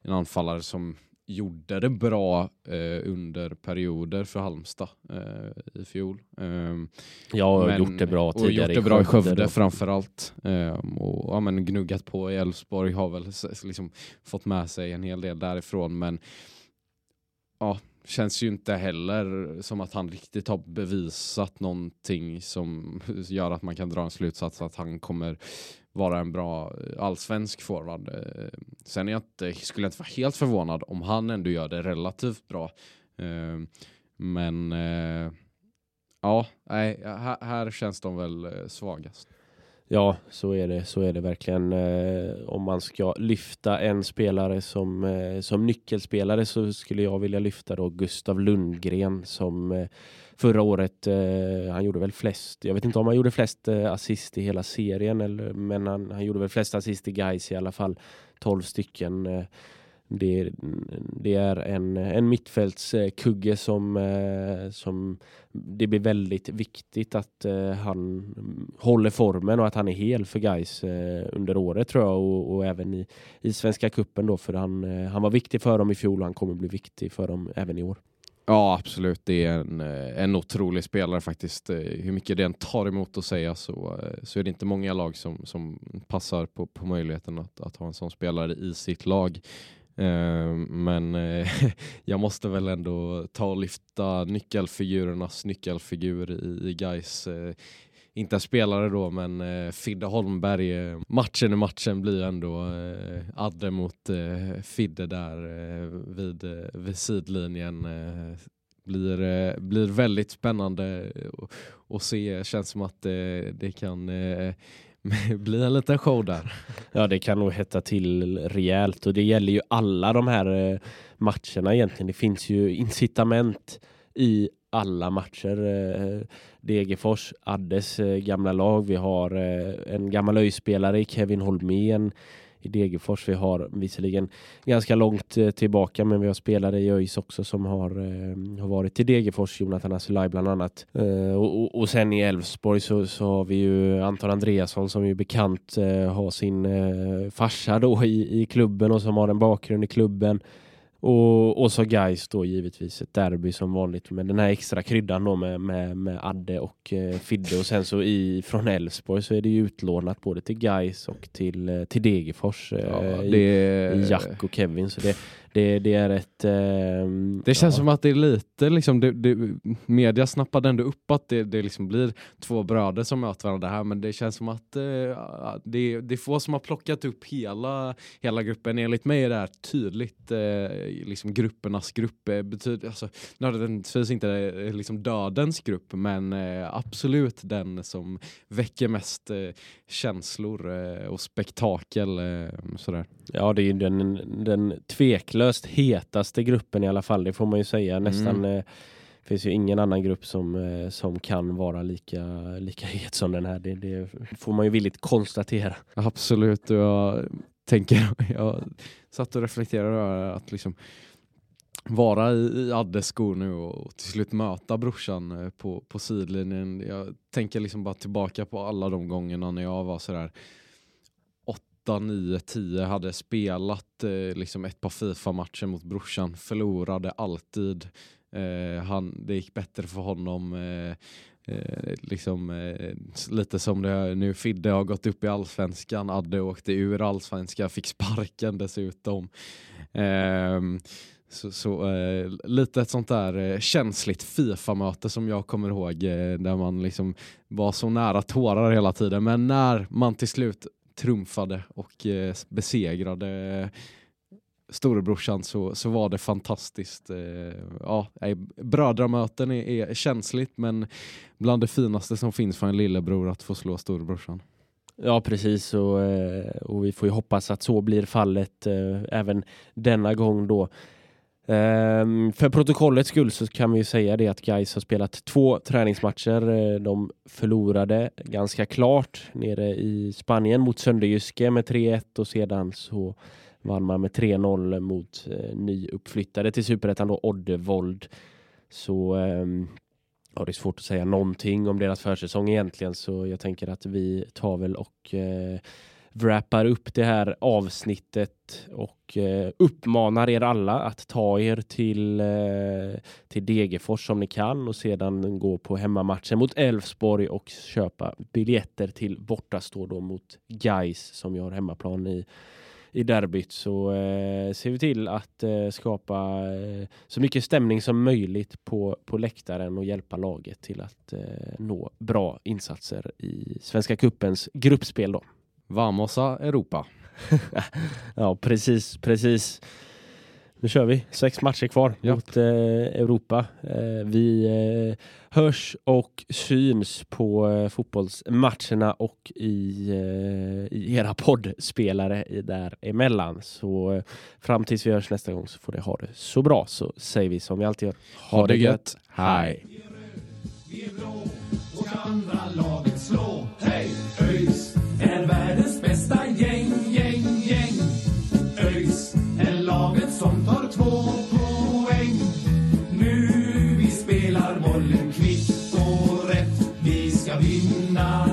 en anfallare som gjorde det bra eh, under perioder för Halmstad eh, i fjol. Ehm, jag har men- gjort det bra och tidigare gjort det bra i Skövde framförallt. Ehm, och ja, men gnuggat på i Elfsborg har väl liksom fått med sig en hel del därifrån men ja, känns ju inte heller som att han riktigt har bevisat någonting som gör att man kan dra en slutsats att han kommer vara en bra allsvensk forward. Sen är jag inte, skulle jag inte vara helt förvånad om han ändå gör det relativt bra. Eh, men eh, Ja, nej, här, känns de väl svagast. Ja, så är det, så är det verkligen. Eh, om man ska lyfta en spelare som, eh, som nyckelspelare så skulle jag vilja lyfta då Gustav Lundgren som eh, förra året, eh, han gjorde väl flest, jag vet inte om han gjorde flest eh, assist i hela serien, eller, men han, han gjorde väl flest assist i Gais i alla fall, 12 stycken. Eh, det, det, är en, en mittfältskugge som, eh, som det blir väldigt viktigt att eh, han håller formen och att han är hel för guys eh, under året tror jag och, och även i, i Svenska kuppen då för han, han var viktig för dem i fjol och han kommer bli viktig för dem även i år. Ja, absolut. Det är en, en otrolig spelare faktiskt. Hur mycket det än tar emot att säga så, så är det inte många lag som, som passar på, på möjligheten att, att ha en sån spelare i sitt lag. Eh, men eh, jag måste väl ändå ta och lyfta nyckelfigurernas nyckelfigur i, i Gais. Eh, inte en spelare då, men Fidde Holmberg. matchen i matchen blir ändå Adde mot Fidde där vid, vid sidlinjen. blir, blir väldigt spännande att se. Känns som att det kan bli en liten show där. Ja, det kan nog hetta till rejält och det gäller ju alla de här eh, matcherna egentligen. Det finns ju incitament i alla matcher. Eh, Degerfors, Addes eh, gamla lag. Vi har en gammal öjspelare, Kevin Holmén i Degerfors. Vi har visserligen ganska långt eh, tillbaka men vi har spelare i ÖIS också som har, eh, har varit i Degerfors, Jonathan Asulaj bland annat. Eh, och, och, och, sen i Elfsborg så, så har vi ju Anton Andreasson som ju bekant har sin farsa då i, i klubben och som har en bakgrund i klubben. Och, och så guys då givetvis ett derby som vanligt med den här extra kryddan då med, med, med Adde och eh, Fidde. Och sen så i, från Elfsborg så är det ju utlånat både till guys och till, eh, till Degerfors eh, ja, det... i, i Jack och Kevin. Så det, det, det är ett... Eh, det känns ja. som att det är lite, liksom, det, det, media snappade ändå upp att det, det liksom blir två bröder som möter varandra här, men det känns som att eh, det, det är få som har plockat upp hela, hela gruppen. Enligt mig är det här tydligt eh, liksom gruppernas grupp. Eh, betyder, alltså, nödvändigtvis inte eh, liksom dödens grupp, men eh, absolut den som väcker mest känslor och spektakel. sådär. Ja, det är ju den, den tveklöst hetaste gruppen i alla fall, det får man ju säga. Nästan mm. eh, finns ju ingen annan grupp som, eh, som kan vara lika, lika het som den här. Det, det får man ju villigt konstatera. Absolut, och jag tänker, jag satt och reflekterade över att liksom vara i, i Addes skor nu och till slut möta brorsan eh, på, på sidlinjen. Jag tänker liksom bara tillbaka på alla de gångerna när jag var sådär 8, 9, 10 hade spelat eh, liksom ett par Fifa-matcher mot brorsan, förlorade alltid. Eh, han, det gick bättre för honom. Eh, eh liksom, eh, lite som det nu Fidde har gått upp i allsvenskan, Adde åkte ur allsvenskan, fick sparken dessutom. Ehm, så, så eh, lite ett sånt där eh, känsligt Fifa-möte som jag kommer ihåg eh, där man liksom var så nära tårar hela tiden. Men när man till slut trumfade och eh, besegrade storebrorsan så, så var det fantastiskt. Eh, ja, brödramöten är, är känsligt men bland det finaste som finns för en lillebror att få slå storebrorsan. Ja precis och, eh, och vi får ju hoppas att så blir fallet eh, även denna gång då. Um, för protokollets skull så kan vi ju säga det att Gais har spelat två träningsmatcher. Eh, de förlorade ganska klart nere i Spanien mot Sönderjyske med 3-1 och sedan så vann man med 3-0 mot eh, uh, nyuppflyttade till Superettan då Oddevold. Så um, ja, det är svårt att säga någonting om deras försäsong egentligen så jag tänker att vi tar väl och uh, wrappar upp det här avsnittet och eh, uppmanar er alla att ta er till, eh, till Degerfors som ni kan och sedan gå på hemmamatchen mot Elfsborg och köpa biljetter till bortastå då mot Geis som gör hemmaplan i i derbyt så eh, ser vi till att eh, skapa eh, så mycket stämning som möjligt på, på läktaren och hjälpa laget till att eh, nå bra insatser i Svenska Kuppens gruppspel. Då. Vamosa Europa. ja, precis, precis. Nu kör vi. Sex matcher kvar Japp. mot eh, Europa. Eh, vi eh, hörs och syns på eh, fotbollsmatcherna och i, eh, i era poddspelare i däremellan. Så eh, fram tills vi hörs nästa gång så får det ha det så bra så säger vi som vi alltid gör. Ha det gött. Hej! Vi är blå och andra laget slå. Hej! Två poäng. Nu vi spelar bollen kvitt och rätt. Vi ska vinna